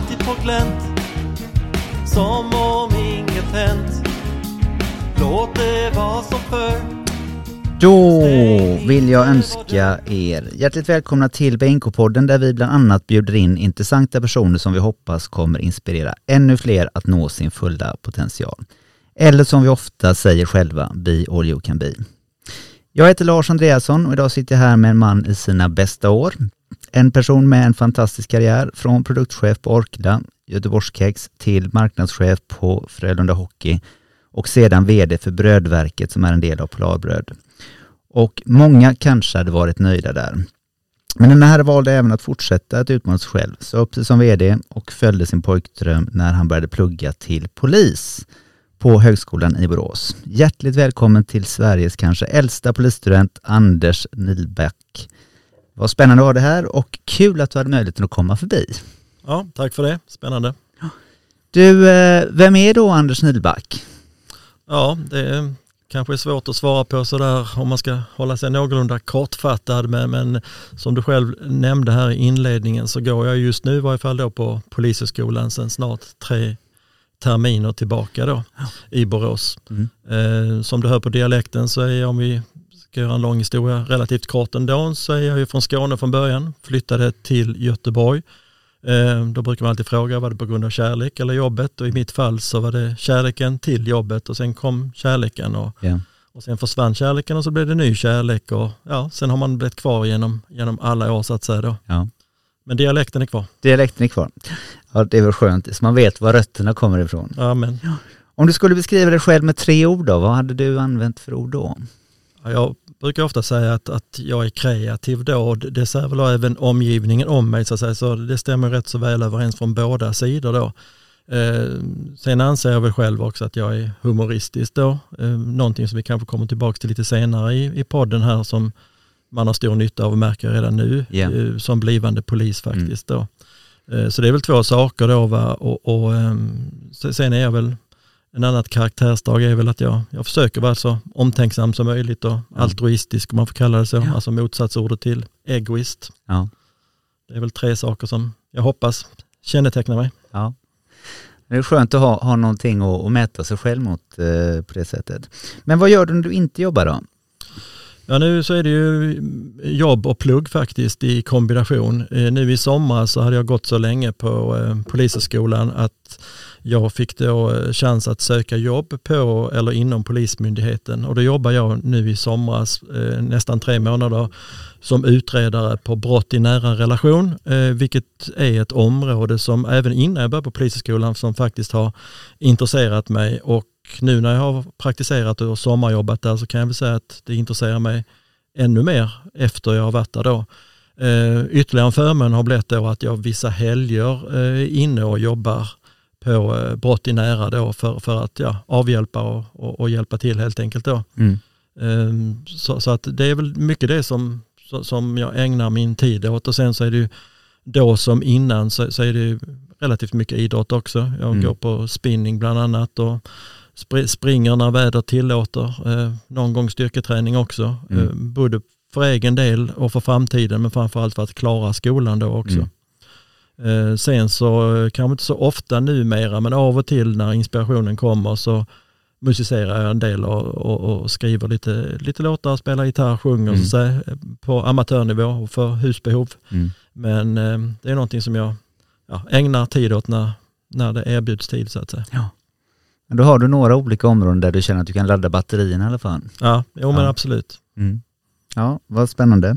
alltid på glänt Som om inget hänt Låt det vara som förr Då vill jag önska er hjärtligt välkomna till BNK-podden där vi bland annat bjuder in intressanta personer som vi hoppas kommer inspirera ännu fler att nå sin fulla potential. Eller som vi ofta säger själva, be all you can be. Jag heter Lars Andreasson och idag sitter jag här med en man i sina bästa år. En person med en fantastisk karriär från produktchef på Orkla, Göteborgskex till marknadschef på Frölunda Hockey och sedan VD för Brödverket som är en del av Polarbröd. Och många kanske hade varit nöjda där. Men den här valde även att fortsätta att utmana sig själv, sa upp sig som VD och följde sin pojkdröm när han började plugga till polis på Högskolan i Borås. Hjärtligt välkommen till Sveriges kanske äldsta polisstudent Anders Nilback. Vad spännande att ha det här och kul att du hade möjligheten att komma förbi. Ja, tack för det. Spännande. Du, eh, vem är då Anders Nilback? Ja, det är, kanske är svårt att svara på sådär om man ska hålla sig någorlunda kortfattad. Men, men som du själv nämnde här i inledningen så går jag just nu i varje fall då på Polishögskolan sedan snart tre terminer tillbaka då i Borås. Mm. Eh, som du hör på dialekten så är jag, om vi ska göra en lång historia relativt kort ändå, så är jag ju från Skåne från början, flyttade till Göteborg. Eh, då brukar man alltid fråga, var det på grund av kärlek eller jobbet? Och i mitt fall så var det kärleken till jobbet och sen kom kärleken och, Ja. och sen försvann kärleken och så blev det ny kärlek och ja, sen har man blivit kvar genom, genom alla år så att säga då. Ja. Men dialekten är kvar. Dialekten är kvar. Ja, det är väl skönt, så man vet var rötterna kommer ifrån. Ja, men, Om du skulle beskriva dig själv med tre ord då, vad hade du använt för ord då? ja, jag brukar ofta säga att, att jag är kreativ då och det säger väl även omgivningen om mig så att säga. Så det stämmer rätt så väl överens från båda sidor då. Eh, sen anser jag väl själv också att jag är humoristisk då. Eh, någonting som vi kanske kommer tillbaka till lite senare i, i podden här som man har stor nytta av och märker redan nu eh, som blivande polis faktiskt då. Eh, så det är väl två saker då va? och, och ehm, se- sen är jag väl en annat karaktärsdrag är väl att jag, jag försöker vara så omtänksam som möjligt och altruistisk om man får kalla det så. Ja. Alltså motsatsordet till egoist. Ja. Det är väl tre saker som jag hoppas kännetecknar mig. Ja. Det är skönt att ha, ha någonting att, att mäta sig själv mot eh, på det sättet. Men vad gör du när du inte jobbar då? Ja nu så är det ju jobb och plugg faktiskt i kombination. Eh, Nu i sommar så hade jag gått så länge på eh, Polishögskolan att jag fick då eh, chans att söka jobb på eller inom Polismyndigheten och då jobbar jag nu i somras eh, nästan tre månader som utredare på brott i nära relation, eh, vilket är ett område som även innan jag började på Polishögskolan som faktiskt har intresserat mig och nu när jag har praktiserat och sommarjobbat där så kan jag väl säga att det intresserar mig ännu mer efter jag har varit där då. Eh, ytterligare en förmån har blivit då att jag vissa helger eh, är inne och jobbar på eh, brott i nära då för, för att ja, avhjälpa och, och, och hjälpa till helt enkelt då. Mm. Eh, så, så att det är väl mycket det som, som jag ägnar min tid åt och sen så är det ju då som innan så, så är det ju relativt mycket idrott också. Jag Mm. går på spinning bland annat och spr- springer när vädret tillåter. Eh, någon gång styrketräning också. Mm. Eh, både för egen del och för framtiden men framförallt för att klara skolan då också. Eh, sen så eh, kanske inte så ofta numera men av och till när inspirationen kommer så musicerar jag en del och, och, och skriver lite, lite låtar, spelar gitarr, sjunger Mm. så säga, på amatörnivå och för husbehov. Mm. Men eh, det är någonting som jag ja, ägnar tid åt när, när det erbjuds tid så att säga. Men då har du några olika områden där du känner att du kan ladda batterierna i alla fall. Ja, jo men Ja. absolut. Mm. Ja, vad spännande.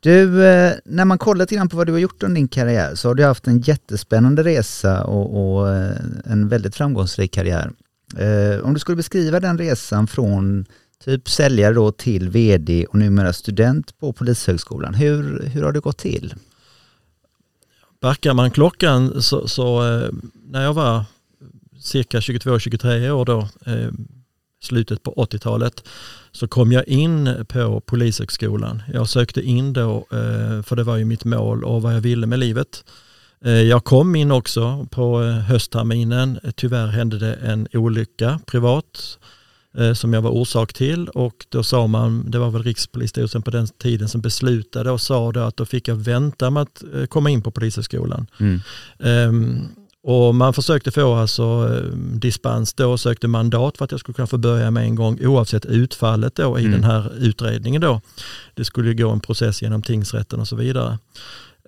Du, eh, när man kollar lite grann på vad du har gjort under din karriär så har du haft en jättespännande resa och, och eh, en väldigt framgångsrik karriär. Eh, om du skulle beskriva den resan från typ säljare då till vd och numera student på Polishögskolan, hur, hur har det gått till? Backar man klockan så, så när jag var cirka 22-23 år då, slutet på 80-talet, så kom jag in på Polishögskolan. Jag sökte in då, eh, för det var ju mitt mål och vad jag ville med livet. Eh, Jag kom in också på eh, höstterminen. Tyvärr hände det en olycka privat som jag var orsak till och då sa man, det var väl Rikspolisstyrelsen på den tiden som beslutade och sa då att då fick jag vänta med att komma in på Polishögskolan. Mm. Ehm, och man försökte få alltså eh, dispens då, sökte mandat för att jag skulle kunna få börja med en gång oavsett utfallet då i Mm. den här utredningen då. Det skulle gå en process genom tingsrätten och så vidare.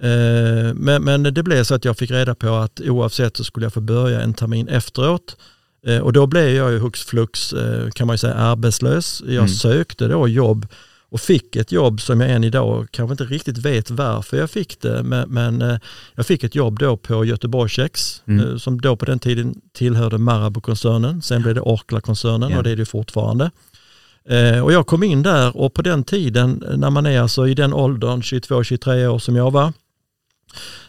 Eh, Men, men det blev så att jag fick reda på att oavsett så skulle jag få börja en termin efteråt. Eh, Och då blev jag ju hux flux eh, kan man säga arbetslös. Jag Mm. sökte då jobb och fick ett jobb som jag än idag kanske inte riktigt vet varför jag fick det. Men, men eh, jag fick ett jobb då på Göteborgskex Mm. eh, som då på den tiden tillhörde Marabou-koncernen. Sen blev det Orkla-koncernen Ja. och det är det fortfarande. Eh, Och jag kom in där och på den tiden när man är alltså i den åldern, 22-23 år som jag var,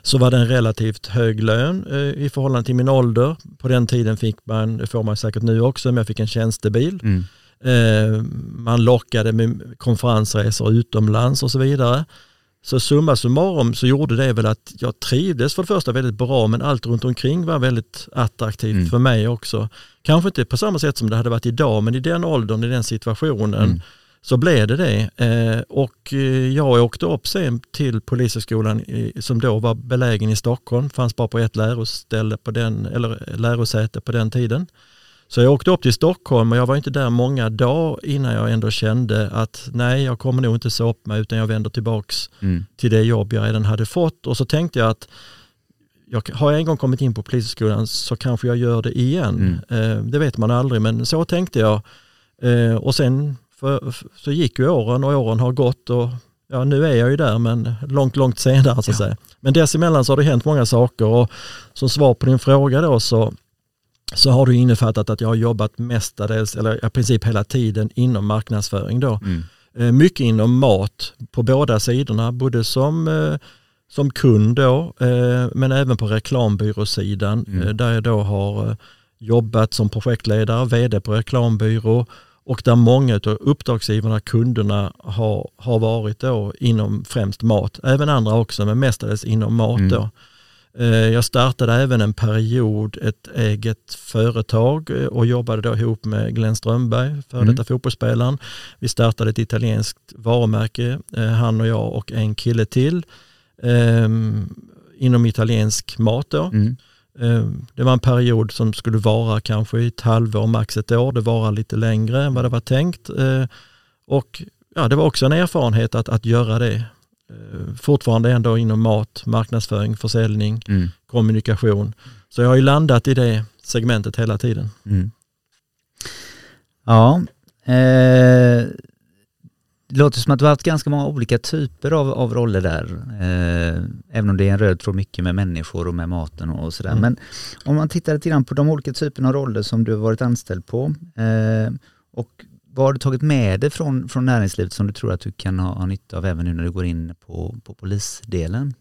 så var det en relativt hög lön eh, i förhållande till min ålder. På den tiden fick man, det får man säkert nu också, men jag fick en tjänstebil. Mm. Eh, man lockade med konferensresor utomlands och så vidare. Så summa summarum så gjorde det väl att jag trivdes för det första väldigt bra men allt runt omkring var väldigt attraktivt Mm. för mig också. Kanske inte på samma sätt som det hade varit idag men i den åldern, i den situationen Mm. så blev det det. Eh, och eh, jag åkte upp sen till Polishögskolan som då var belägen i Stockholm, fanns bara på ett läroställe på den, eller lärosäte på den tiden. Så jag åkte upp till Stockholm och jag var inte där många dagar innan jag ändå kände att nej, jag kommer nog inte så upp mig utan jag vänder tillbaks Mm. till det jobb jag redan hade fått. Och så tänkte jag att jag, har jag en gång kommit in på Polishögskolan så kanske jag gör det igen. Eh, det vet man aldrig men så tänkte jag. Eh, och sen för, så gick ju åren och åren har gått och ja, nu är jag ju där men långt, långt senare så att säga. Men dessemellan så har det hänt många saker och som svar på din fråga då så, så har du innefattat att jag har jobbat mestadels, eller i princip hela tiden inom marknadsföring då. Mm. Eh, Mycket inom mat på båda sidorna, både som, eh, som kund då, eh, men även på reklambyråsidan Mm. där jag då har jobbat som projektledare, vd på reklambyrå och där många av uppdragsgivarna, kunderna har, har varit då inom främst mat, även andra också men mestadels inom mat Mm. då. Eh, Jag startade även en period ett eget företag eh, och jobbade då ihop med Glenn Strömberg, före Mm. detta fotbollsspelaren. Vi startade ett italienskt varumärke, eh, han och jag och en kille till, eh, inom italiensk mat då. Mm. Eh, Det var en period som skulle vara kanske ett halvår, max ett år. Det var lite längre än vad det var tänkt. Och ja, det var också en erfarenhet att, att göra det. Eh, Fortfarande ändå inom mat, marknadsföring, försäljning, Mm. kommunikation. Så jag har ju landat i det segmentet hela tiden. Mm. Ja, eh, det låter som att du har haft ganska många olika typer av, av roller där. Eh, även om det är en röd tråd mycket med människor och med maten och sådär. Mm. Men om man tittar lite grann på de olika typerna av roller som du har varit anställd på eh, och vad har du tagit med dig från, från näringslivet som du tror att du kan ha, ha nytta av även nu när du går in på, på polisdelen?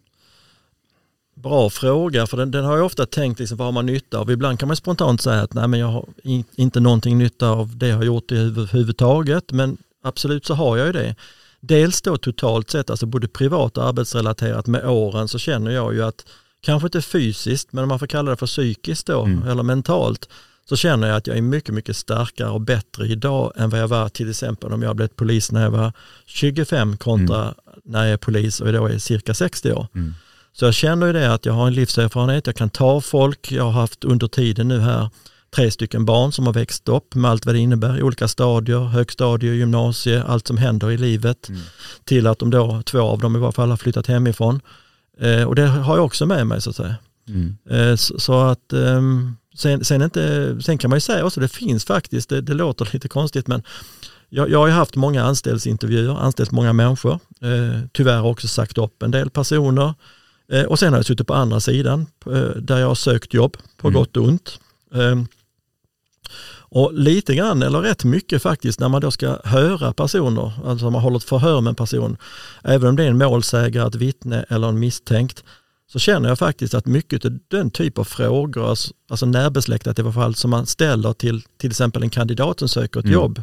Bra fråga, för den, den har jag ofta tänkt liksom, vad har man nytta av? Ibland kan man spontant säga att nej, men jag har in, inte någonting nytta av det jag har gjort i huvudtaget, men absolut så har jag ju det. Dels då totalt sett, alltså både privat och arbetsrelaterat med åren så känner jag ju att, kanske inte fysiskt, men om man får kalla det för psykiskt då, Mm. eller mentalt, så känner jag att jag är mycket, mycket starkare och bättre idag än vad jag var till exempel om jag blev polis när jag var 25 kontra när jag är polis och då är cirka 60 år. Mm. Så jag känner ju det att jag har en livserfarenhet, jag kan ta folk, jag har haft under tiden nu här tre stycken barn som har växt upp med allt vad det innebär i olika stadier, högstadie, gymnasie, allt som händer i livet. Mm. Till att de då, två av dem i varje fall har flyttat hemifrån. Eh, och det har jag också med mig så att säga. Mm. Eh, så, så att ehm, sen, sen, inte, sen kan man ju säga också, det finns faktiskt, det, det låter lite konstigt men jag, jag har haft många anställningsintervjuer, anställt många människor, eh, tyvärr också sagt upp en del personer. Eh, och sen har jag suttit på andra sidan eh, där jag har sökt jobb på Mm. gott och ont. Eh, och lite grann, eller rätt mycket faktiskt, när man då ska höra personer, alltså man håller ett förhör med en person, även om det är en målsägare, ett vittne eller en misstänkt, så känner jag faktiskt att mycket av den typ av frågor, alltså, alltså närbesläktat i alla fall, som man ställer till till exempel en kandidat som söker ett Mm. jobb,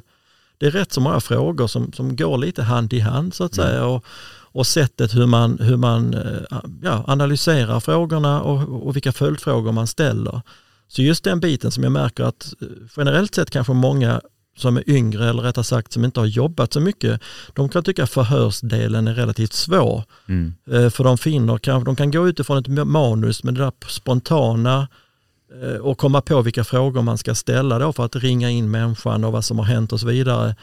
det är rätt så många frågor som, som går lite hand i hand så att Mm. säga. Och, och sättet hur man, hur man eh, ja, analyserar frågorna och, och vilka följdfrågor man ställer. Så just den biten som jag märker att eh, generellt sett kanske många som är yngre eller rättare sagt som inte har jobbat så mycket, de kan tycka förhörsdelen är relativt svår. Mm. Eh, För de finner, kanske de kan gå utifrån ett manus med det där spontana eh, och komma på vilka frågor man ska ställa då för att ringa in människan och vad som har hänt och så vidare.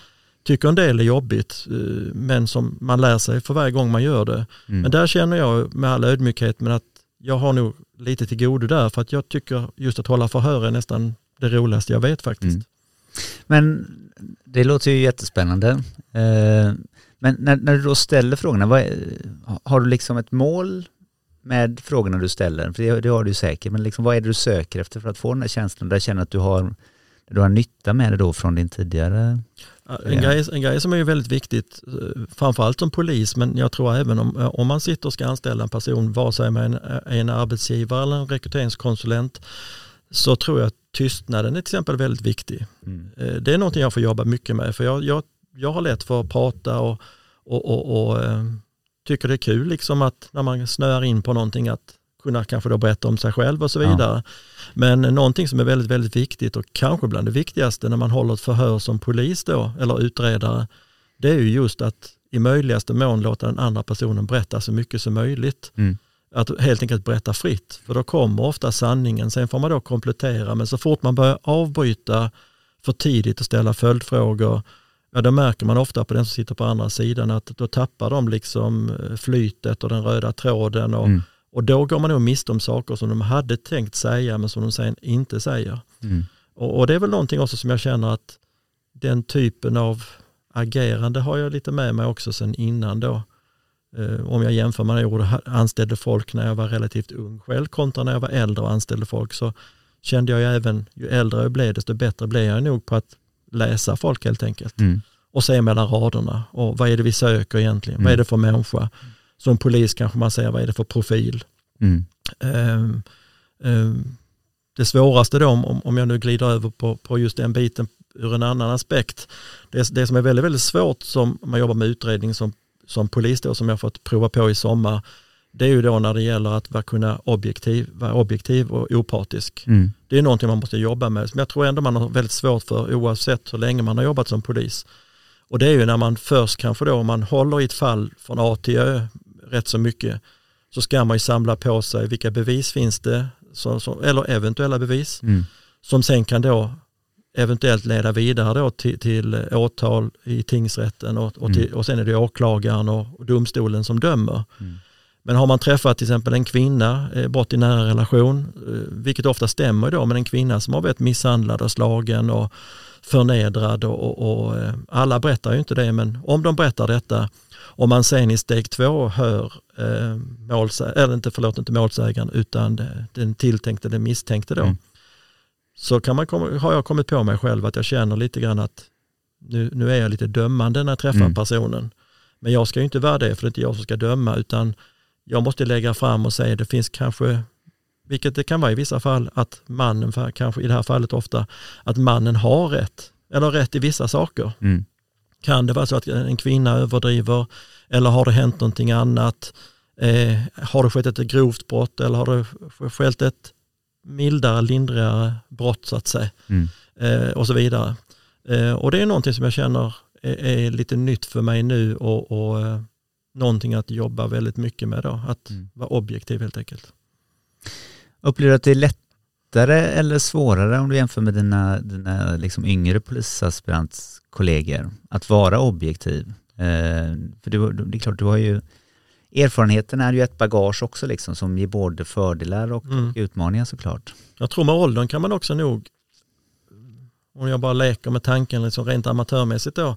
Tycker en del är jobbigt, eh, men som man lär sig för varje gång man gör det. Mm. Men där känner jag med all ödmjukhet men att jag har nog lite till godo där för att jag tycker just att hålla förhör är nästan det roligaste jag vet faktiskt. Mm. Men det låter ju jättespännande. Eh, men när, när du då ställer frågorna, vad har du liksom ett mål med frågorna du ställer? För det, det har du ju säkert, men liksom, vad är det du söker efter för att få den här känslan där du känner att du har, du har nytta med det då från din tidigare... En, grej, en grej som är väldigt viktigt, eh, framförallt som polis, men jag tror även om, eh, om man sitter och ska anställa en person, vare sig man är en, är en arbetsgivare eller en rekryteringskonsulent, så tror jag att tystnaden är till exempel väldigt viktig. Mm. Eh, Det är någonting jag får jobba mycket med, för jag, jag, jag har lätt för att prata och, och, och, och eh, tycker det är kul liksom att när man snöar in på någonting att kunna kanske då berätta om sig själv och så Ja. vidare. Men någonting som är väldigt, väldigt viktigt och kanske bland det viktigaste när man håller ett förhör som polis då, eller utredare, det är ju just att i möjligaste mån låta den andra personen berätta så mycket som möjligt. Mm. Att helt enkelt berätta fritt, för då kommer ofta sanningen. Sen får man då komplettera, men så fort man börjar avbryta för tidigt och ställa följdfrågor, ja då märker man ofta på den som sitter på andra sidan att då tappar de liksom eh, flytet och den röda tråden och, Mm. och då går man nog miste om saker som de hade tänkt säga men som de sen inte säger. Mm. Och, och det är väl någonting också som jag känner att den typen av agerande har jag lite med mig också sen innan då. Eh, om jag jämför med när jag anställde folk när jag var relativt ung själv kontra när jag var äldre och anställde folk så kände jag ju även, ju äldre jag blev desto bättre blev jag nog på att läsa folk helt enkelt. Mm. Och se mellan raderna och vad är det vi söker egentligen? Mm. Vad är det för människa? Som polis kanske man säger vad är det för profil? Mm. Ehm, ehm, det svåraste då, om, om jag nu glider över på, på just den biten ur en annan aspekt, det, det som är väldigt, väldigt svårt som man jobbar med utredning som, som polis då, som jag fått prova på i sommar, det är ju då när det gäller att vara, kunna objektiv, vara objektiv och opartisk. Mm. Det är någonting man måste jobba med, som jag tror ändå man har väldigt svårt för oavsett hur länge man har jobbat som polis. Och det är ju när man först kanske då, om man håller i ett fall från A till Ö rätt så mycket, så ska man ju samla på sig vilka bevis finns det, så, så, eller eventuella bevis, Mm. som sen kan då eventuellt leda vidare då till, till åtal i tingsrätten och, och, till, och sen är det åklagaren och, och domstolen som dömer. Mm. Men har man träffat till exempel en kvinna, eh, brott i nära relation, eh, vilket ofta stämmer då, men en kvinna som har blivit misshandlad och slagen och förnedrad och, och, och eh, alla berättar ju inte det, men om de berättar detta, om man sen i steg två hör eh, målsä- eller inte, förlåt, inte målsägaren utan den tilltänkte, den misstänkte då, Mm. Så kan man har jag kommit på mig själv att jag känner lite grann att nu, nu är jag lite dömande när jag träffar Mm. personen. Men jag ska ju inte vara det, för det är inte jag som ska döma, utan jag måste lägga fram och säga det finns kanske, vilket det kan vara i vissa fall, att mannen, kanske i det här fallet ofta, att mannen har rätt, eller rätt i vissa saker. Mm. Kan det vara så att en kvinna överdriver eller har det hänt någonting annat? Eh, har det skett ett grovt brott eller har det skett ett mildare, lindrigare brott så att säga? Mm. Eh, och så vidare. Eh, och det är någonting som jag känner är, är lite nytt för mig nu och, och eh, någonting att jobba väldigt mycket med då. Att Mm. vara objektiv helt enkelt. Upplever du att det är lättare eller svårare om du jämför med dina, dina liksom yngre polisaspirantkollegor att vara objektiv? Eh, för du, det är klart, du har ju erfarenheten är ju ett bagage också liksom som ger både fördelar och Mm. utmaningar såklart. Jag tror med åldern kan man också nog, om jag bara leker med tanken liksom rent amatörmässigt då,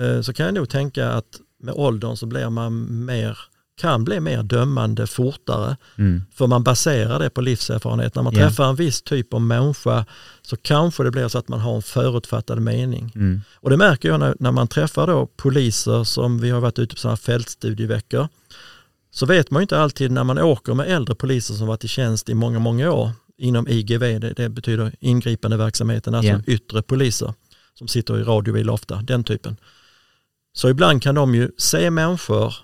eh, så kan jag nog tänka att med åldern så blir man mer, kan bli mer dömande fortare, Mm. för man baserar det på livserfarenhet. När man Ja. träffar en viss typ av människa så kanske det blir så att man har en förutfattad mening. Mm. Och det märker jag när, när man träffar då poliser som vi har varit ute på sådana här fältstudieveckor, så vet man ju inte alltid när man åker med äldre poliser som varit i tjänst i många, många år inom IGV, det, det betyder ingripande verksamheten, alltså Ja. yttre poliser som sitter i radiobil ofta, den typen. Så ibland kan de ju se människor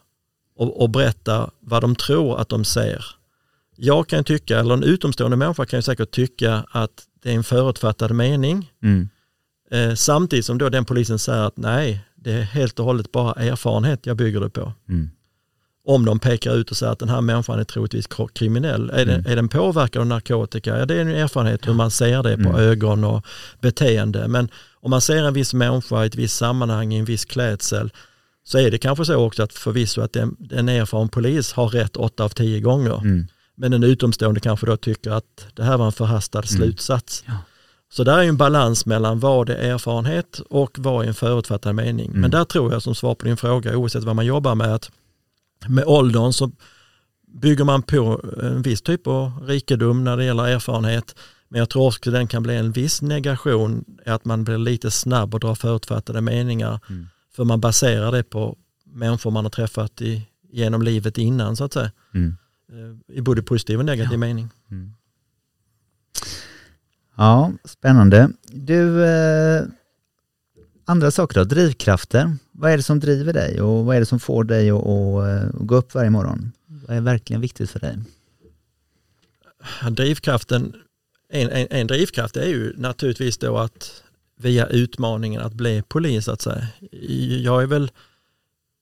och, och berätta vad de tror att de ser. Jag kan tycka, eller en utomstående människa kan ju säkert tycka att det är en förutfattad mening, Mm. Eh, samtidigt som då den polisen säger att nej, det är helt och hållet bara erfarenhet jag bygger det på. Mm. Om de pekar ut och säger att den här människan är troligtvis kriminell. Är, den, Mm. är den påverkad av narkotika? Ja, det är en erfarenhet hur man ser det på Mm. ögon och beteende. Men om man ser en viss människa i ett visst sammanhang i en viss klädsel så är det kanske så också att förvisso att en, en erfaren polis har rätt åtta av tio gånger. Mm. Men en utomstående kanske då tycker att det här var en förhastad Mm. slutsats. Ja. Så där är ju en balans mellan vad är erfarenhet och vad är en förutfattad mening. Mm. Men där tror jag som svar på din fråga, oavsett vad man jobbar med, att med åldern så bygger man på en viss typ av rikedom när det gäller erfarenhet. Men jag tror också att den kan bli en viss negation, att man blir lite snabb och drar förutfattade meningar. Mm. För man baserar det på människor man har träffat i, genom livet innan så att säga. Mm. Eh, I både positiv och negativ mening. Mm. Ja, spännande. Du, eh, andra saker då, drivkrafter. Vad är det som driver dig och vad är det som får dig att, att, att gå upp varje morgon? Vad är verkligen viktigt för dig? Drivkraften, en, en, en drivkraft är ju naturligtvis då att via utmaningen att bli polis så att säga. Jag är väl,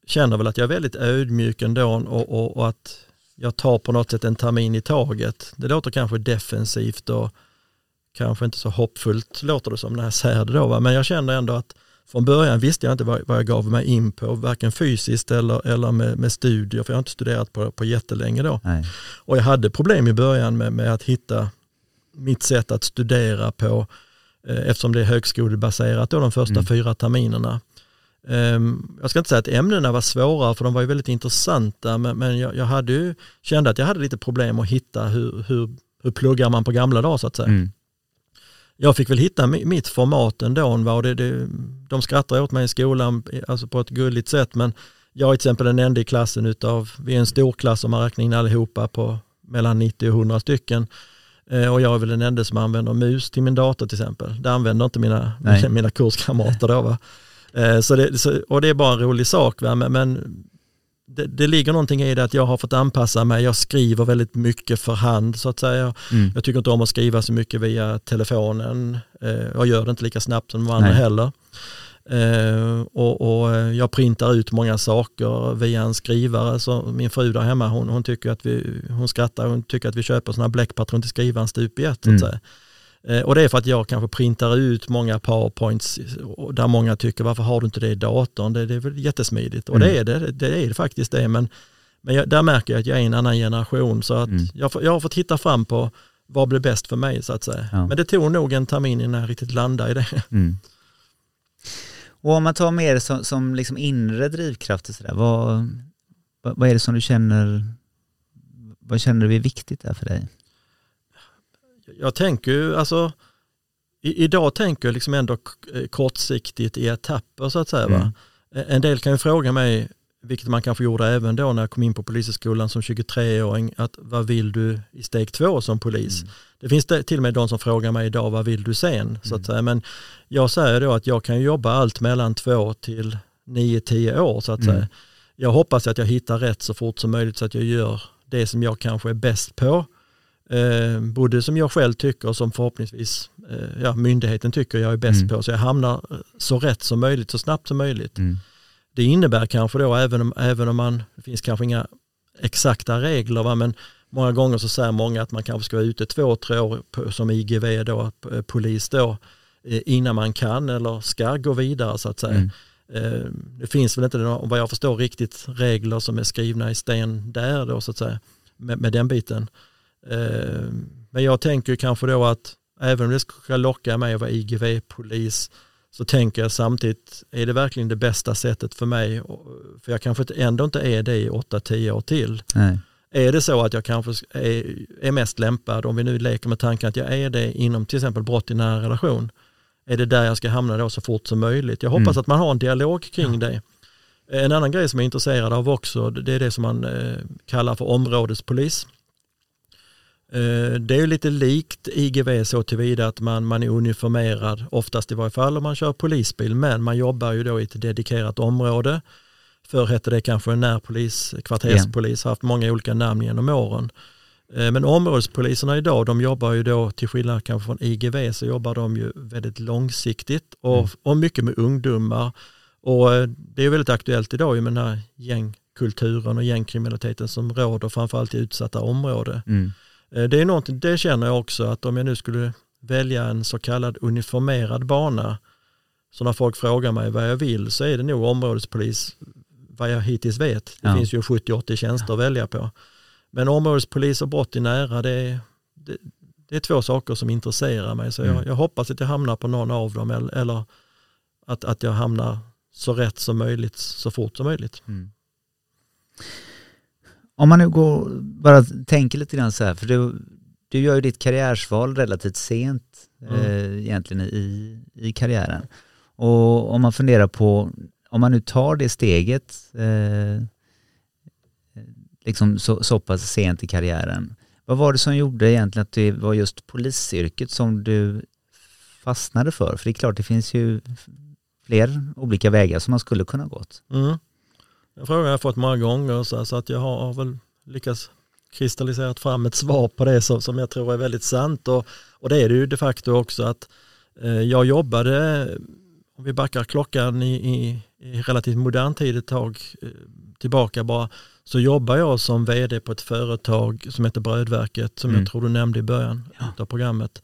känner väl att jag är väldigt ödmjuk ändå och, och, och att jag tar på något sätt en termin i taget. Det låter kanske defensivt och kanske inte så hoppfullt låter det som när jag säger det då. Va? Men jag känner ändå att från början visste jag inte vad, vad jag gav mig in på, varken fysiskt eller, eller med, med studier, för jag har inte studerat på, på jättelänge då. Nej. Och jag hade problem i början med, med att hitta mitt sätt att studera på eftersom det är högskolebaserat då de första Mm. fyra terminerna. Ehm, jag ska inte säga att ämnena var svåra för de var ju väldigt intressanta men, jag, jag hade ju, kände att jag hade lite problem att hitta hur, hur, hur pluggar man på gamla dagar så att säga. Mm. Jag fick väl hitta mi- mitt format ändå. Va? Det, det, de skrattar åt mig i skolan alltså på ett gulligt sätt men jag är till exempel den enda i klassen utav, vi är en stor klass om man räknar in allihopa på mellan 90 och 100 stycken. Eh, Och jag är väl den enda som använder mus till min dator till exempel. Det använder inte mina, Nej. mina kurskamrater då. Va? Eh, Så det, så, och det är bara en rolig sak. Va? Men, men det, det ligger någonting i det att jag har fått anpassa mig. Jag skriver väldigt mycket för hand så att säga. Mm. Jag tycker inte om att skriva så mycket via telefonen. Eh, Jag gör det inte lika snabbt som de andra Nej. heller. Eh, och, och eh, jag printar ut många saker via en skrivare. Så min fru där hemma hon, hon, tycker att vi, hon skrattar hon tycker att vi köper sådana bläckpatron till skrivaren stup i ett. Mm. Eh, Och det är för att jag kanske printar ut många powerpoints där många tycker varför har du inte det i datorn? Det, det är väl jättesmidigt och Mm. det är det, det är det faktiskt det. Men, men jag, där märker jag att jag är en annan generation så att Mm. jag, jag har fått hitta fram på vad blir bäst för mig så att säga. Ja. Men det tog nog en termin innan jag riktigt landade i det. Mm. Och om man tar mer som, som liksom inre drivkrafter, sådär, vad, vad, vad är det som du känner, vad känner du är viktigt där för dig? Jag tänker ju, alltså, i, idag tänker jag liksom ändå eh, kortsiktigt i etapper så att säga. Mm. Eh, En del kan ju fråga mig, vilket man kanske gjorde även då när jag kom in på polishögskolan som 23-åring, att vad vill du i steg två som polis? Mm. Det finns det, till och med de som frågar mig idag, vad vill du sen? Så Mm. att säga. Men jag säger då att jag kan jobba allt mellan två till nio, tio år så att Mm. säga. Jag hoppas att jag hittar rätt så fort som möjligt så att jag gör det som jag kanske är bäst på. Eh, både som jag själv tycker och som förhoppningsvis eh, ja, myndigheten tycker jag är bäst Mm. på. Så jag hamnar eh, så rätt som möjligt, så snabbt som möjligt. Mm. Det innebär kanske då, även om, även om man, det finns kanske inga exakta regler, va? men många gånger så säger många att man kanske ska vara ute två, tre år som IGV då, p- polis då, eh, innan man kan eller ska gå vidare så att säga. Mm. Eh, Det finns väl inte, vad jag förstår, riktigt regler som är skrivna i sten där då så att säga, med, med den biten. Eh, Men jag tänker kanske då att även om det ska locka mig att vara IGV-polis så tänker jag samtidigt, är det verkligen det bästa sättet för mig? För jag kanske ändå inte är det i 8-10 år till. Nej. Är det så att jag kanske är, är mest lämpad, om vi nu leker med tanken att jag är det inom till exempel brott i nära relation, är det där jag ska hamna då så fort som möjligt? Jag hoppas Mm. att man har en dialog kring det. En annan grej som jag är intresserad av också, det är det som man eh, kallar för områdespolis. Eh, Det är lite likt IGV så tillvida att man, man är uniformerad, oftast i varje fall om man kör polisbil, men man jobbar ju då i ett dedikerat område. Förr hette det kanske en närpolis, kvarterspolis, har haft många olika namn genom åren. Eh, men områdespoliserna idag, de jobbar ju då till skillnad kanske från IGV så jobbar de ju väldigt långsiktigt och, Mm. och mycket med ungdomar. Och eh, det är väldigt aktuellt idag med den här gängkulturen och gängkriminaliteten som råder framförallt i utsatta områden. Mm. Eh, Det är någonting, det känner jag också att om jag nu skulle välja en så kallad uniformerad bana, så när folk frågar mig vad jag vill så är det nog områdespolis, vad jag hittills vet. Det Ja. finns ju 70-80 tjänster att välja på. Men områdespolis och brott i nära, det är, det, det är två saker som intresserar mig. Så jag, Mm. jag hoppas att jag hamnar på någon av dem eller, eller att, att jag hamnar så rätt som möjligt så fort som möjligt. Mm. Om man nu går, bara tänker lite grann så här, för du, du gör ju ditt karriärsval relativt sent Mm. eh, egentligen i, i karriären. Och om man funderar på, om man nu tar det steget eh, liksom så, så pass sent i karriären, vad var det som gjorde egentligen att det var just polisyrket som du fastnade för? För det är klart, det finns ju fler olika vägar som man skulle kunna gått. Mm. Den frågan har jag fått många gånger så, så att jag har, har väl lyckats kristalliserat fram ett svar på det som, som jag tror är väldigt sant. Och, och det är det ju de facto också att eh, jag jobbade, om vi backar klockan i, i, i relativt modern tid ett tag eh, tillbaka bara, så jobbar jag som vd på ett företag som heter Brödverket som Mm. jag tror du nämnde i början av programmet.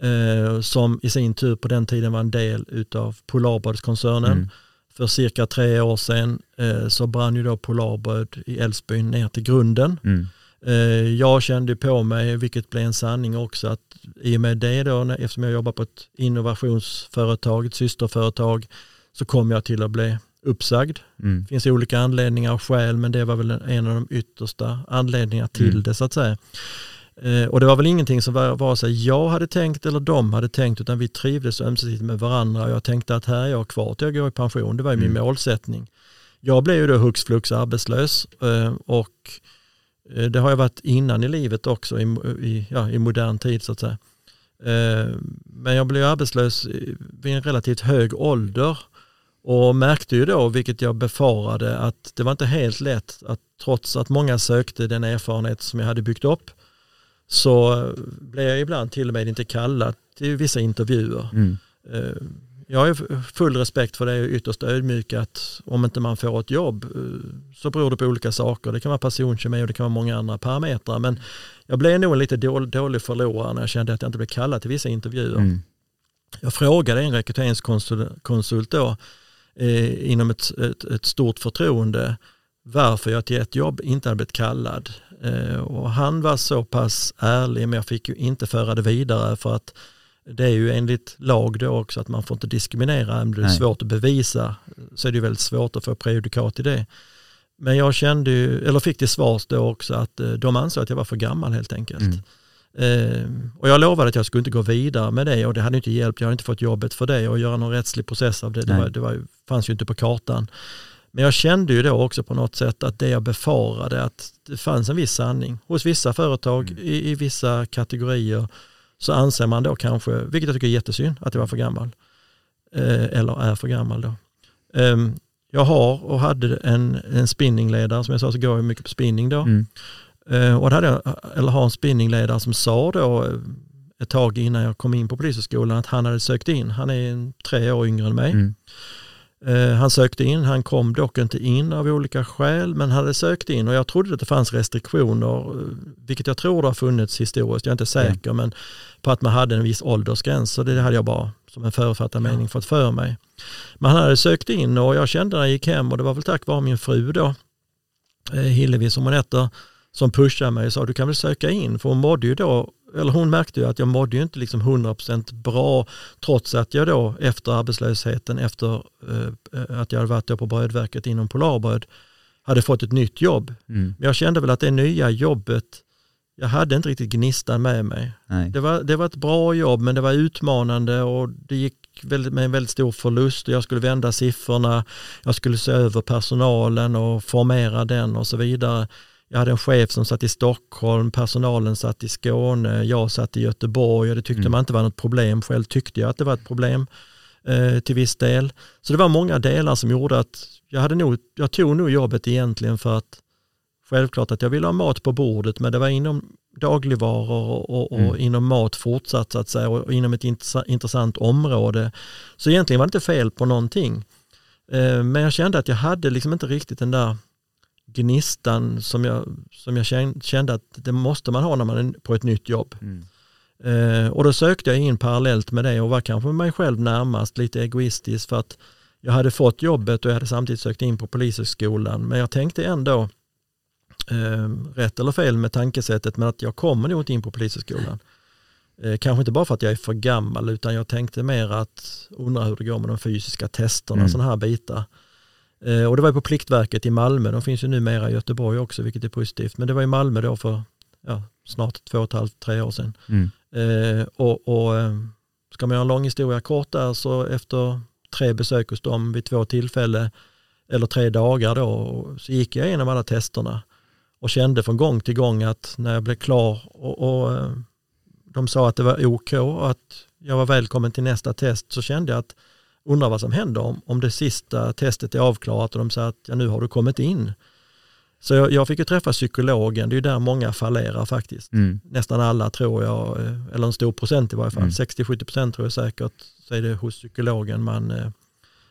Eh, som i sin tur på den tiden var en del utav Polarbrödskoncernen. Mm. För cirka tre år sedan eh, så brann ju då Polarbröd i Älvsbyn ner till grunden. Mm. Eh, jag kände på mig, vilket blev en sanning också, att i och med det då, eftersom jag jobbar på ett innovationsföretag, ett systerföretag, så kom jag till att bli uppsagd. Mm. Det finns olika anledningar och skäl, men det var väl en av de yttersta anledningarna till Mm. det så att säga. Eh, och det var väl ingenting som var- vare sig jag hade tänkt eller de hade tänkt, utan vi trivdes ömsesidigt med varandra jag tänkte att här är jag kvar till jag går i pension, det var ju min Mm. målsättning. Jag blev ju då hux flux arbetslös eh, och det har jag varit innan i livet också i, i, ja, i modern tid så att säga. Eh, Men jag blev arbetslös vid en relativt hög ålder och märkte ju då, vilket jag befarade, att det var inte helt lätt att trots att många sökte den erfarenhet som jag hade byggt upp så blev jag ibland till och med inte kallad till vissa intervjuer. Mm. Jag har full respekt för det och ytterst ödmjuk att om inte man får ett jobb eh, så beror det på olika saker. Det kan vara personkemi och det kan vara många andra parametrar. Men jag blev nog en lite dålig, dålig förlorare när jag kände att jag inte blev kallad till vissa intervjuer. Mm. Jag frågade en rekryteringskonsult då eh, inom ett, ett, ett stort förtroende varför jag till ett jobb inte hade blivit kallad. Eh, och han var så pass ärlig men jag fick ju inte föra det vidare för att det är ju enligt lag då också att man får inte diskriminera, om det är Nej. svårt att bevisa så är det väldigt svårt att få prejudikat i det. Men jag kände ju, eller fick till svars då också att eh, de ansåg att jag var för gammal helt enkelt. Mm. Eh, och jag lovade att jag skulle inte gå vidare med det och det hade inte hjälpt. Jag hade inte fått jobbet för det och göra någon rättslig process av det. Det, var, det var, fanns ju inte på kartan. Men jag kände ju då också på något sätt att det jag befarade att det fanns en viss sanning. Hos vissa företag Mm. i, i vissa kategorier så anser man då kanske, vilket jag tycker är jättesynd, att jag var för gammal. Eh, eller är för gammal då. Ehm, jag har och hade en, en spinningledare, som jag sa så går jag mycket på spinning då. Mm. Eh, Och hade jag, eller har en spinningledare som sa då eh, ett tag innan jag kom in på polishögskolan att han hade sökt in. Han är tre år yngre än mig. Mm. Eh, Han sökte in, han kom dock inte in av olika skäl men hade sökt in och jag trodde att det fanns restriktioner, eh, vilket jag tror det har funnits historiskt, jag är inte säker, men på att man hade en viss åldersgräns så det hade jag bara som en förutfattad mening fått för mig. Men han hade sökt in och jag kände när jag gick hem och det var väl tack vare min fru då, eh, Hillevi som hon heter, som pushade mig och sa du kan väl söka in? För hon mådde ju då eller hon märkte ju att jag mådde ju inte liksom 100% bra trots att jag då efter arbetslösheten, efter eh, att jag hade varit på brödverket inom Polarbröd, hade fått ett nytt jobb. Mm. Men jag kände väl att det nya jobbet, jag hade inte riktigt gnistan med mig. Nej. Det var, det var ett bra jobb men det var utmanande och det gick väldigt, med en väldigt stor förlust. Jag skulle vända siffrorna, jag skulle se över personalen och formera den och så vidare. Jag hade en chef som satt i Stockholm, personalen satt i Skåne, jag satt i Göteborg och det tyckte Mm. man inte var något problem. Själv tyckte jag att det var ett problem eh, till viss del. Så det var många delar som gjorde att jag, hade nog, jag tog nog jobbet egentligen för att självklart att jag ville ha mat på bordet men det var inom dagligvaror och, och, och Mm. inom mat fortsatt så att säga och inom ett intressa- intressant område. Så egentligen var det inte fel på någonting. Eh, Men jag kände att jag hade liksom inte riktigt den där gnistan som jag, som jag kände att det måste man ha när man är på ett nytt jobb. Mm. Eh, och då sökte jag in parallellt med det och var kanske mig själv närmast lite egoistisk för att jag hade fått jobbet och jag hade samtidigt sökt in på polishögskolan. Men jag tänkte ändå, eh, rätt eller fel med tankesättet, men att jag kommer nog inte in på polishögskolan. Eh, kanske inte bara för att jag är för gammal utan jag tänkte mer att undra hur det går med de fysiska testerna, Mm. sådana här bitar. Eh, och det var på Pliktverket i Malmö, de finns ju numera i Göteborg också vilket är positivt. Men det var i Malmö då för ja, snart två och ett halvt, tre år sedan. Mm. Eh, och, och eh, ska man göra en lång historia kort där så efter tre besök hos dem vid två tillfällen eller tre dagar då så gick jag igenom alla testerna och kände från gång till gång att när jag blev klar och, och eh, de sa att det var OK och att jag var välkommen till nästa test så kände jag att undrar vad som händer om, om det sista testet är avklarat och de säger att ja, nu har du kommit in. Så jag, jag fick ju träffa psykologen, det är ju där många fallerar faktiskt Mm. nästan alla tror jag, eh, eller en stor procent i varje fall, Mm. 60-70 tror jag säkert, så är det hos psykologen man, eh,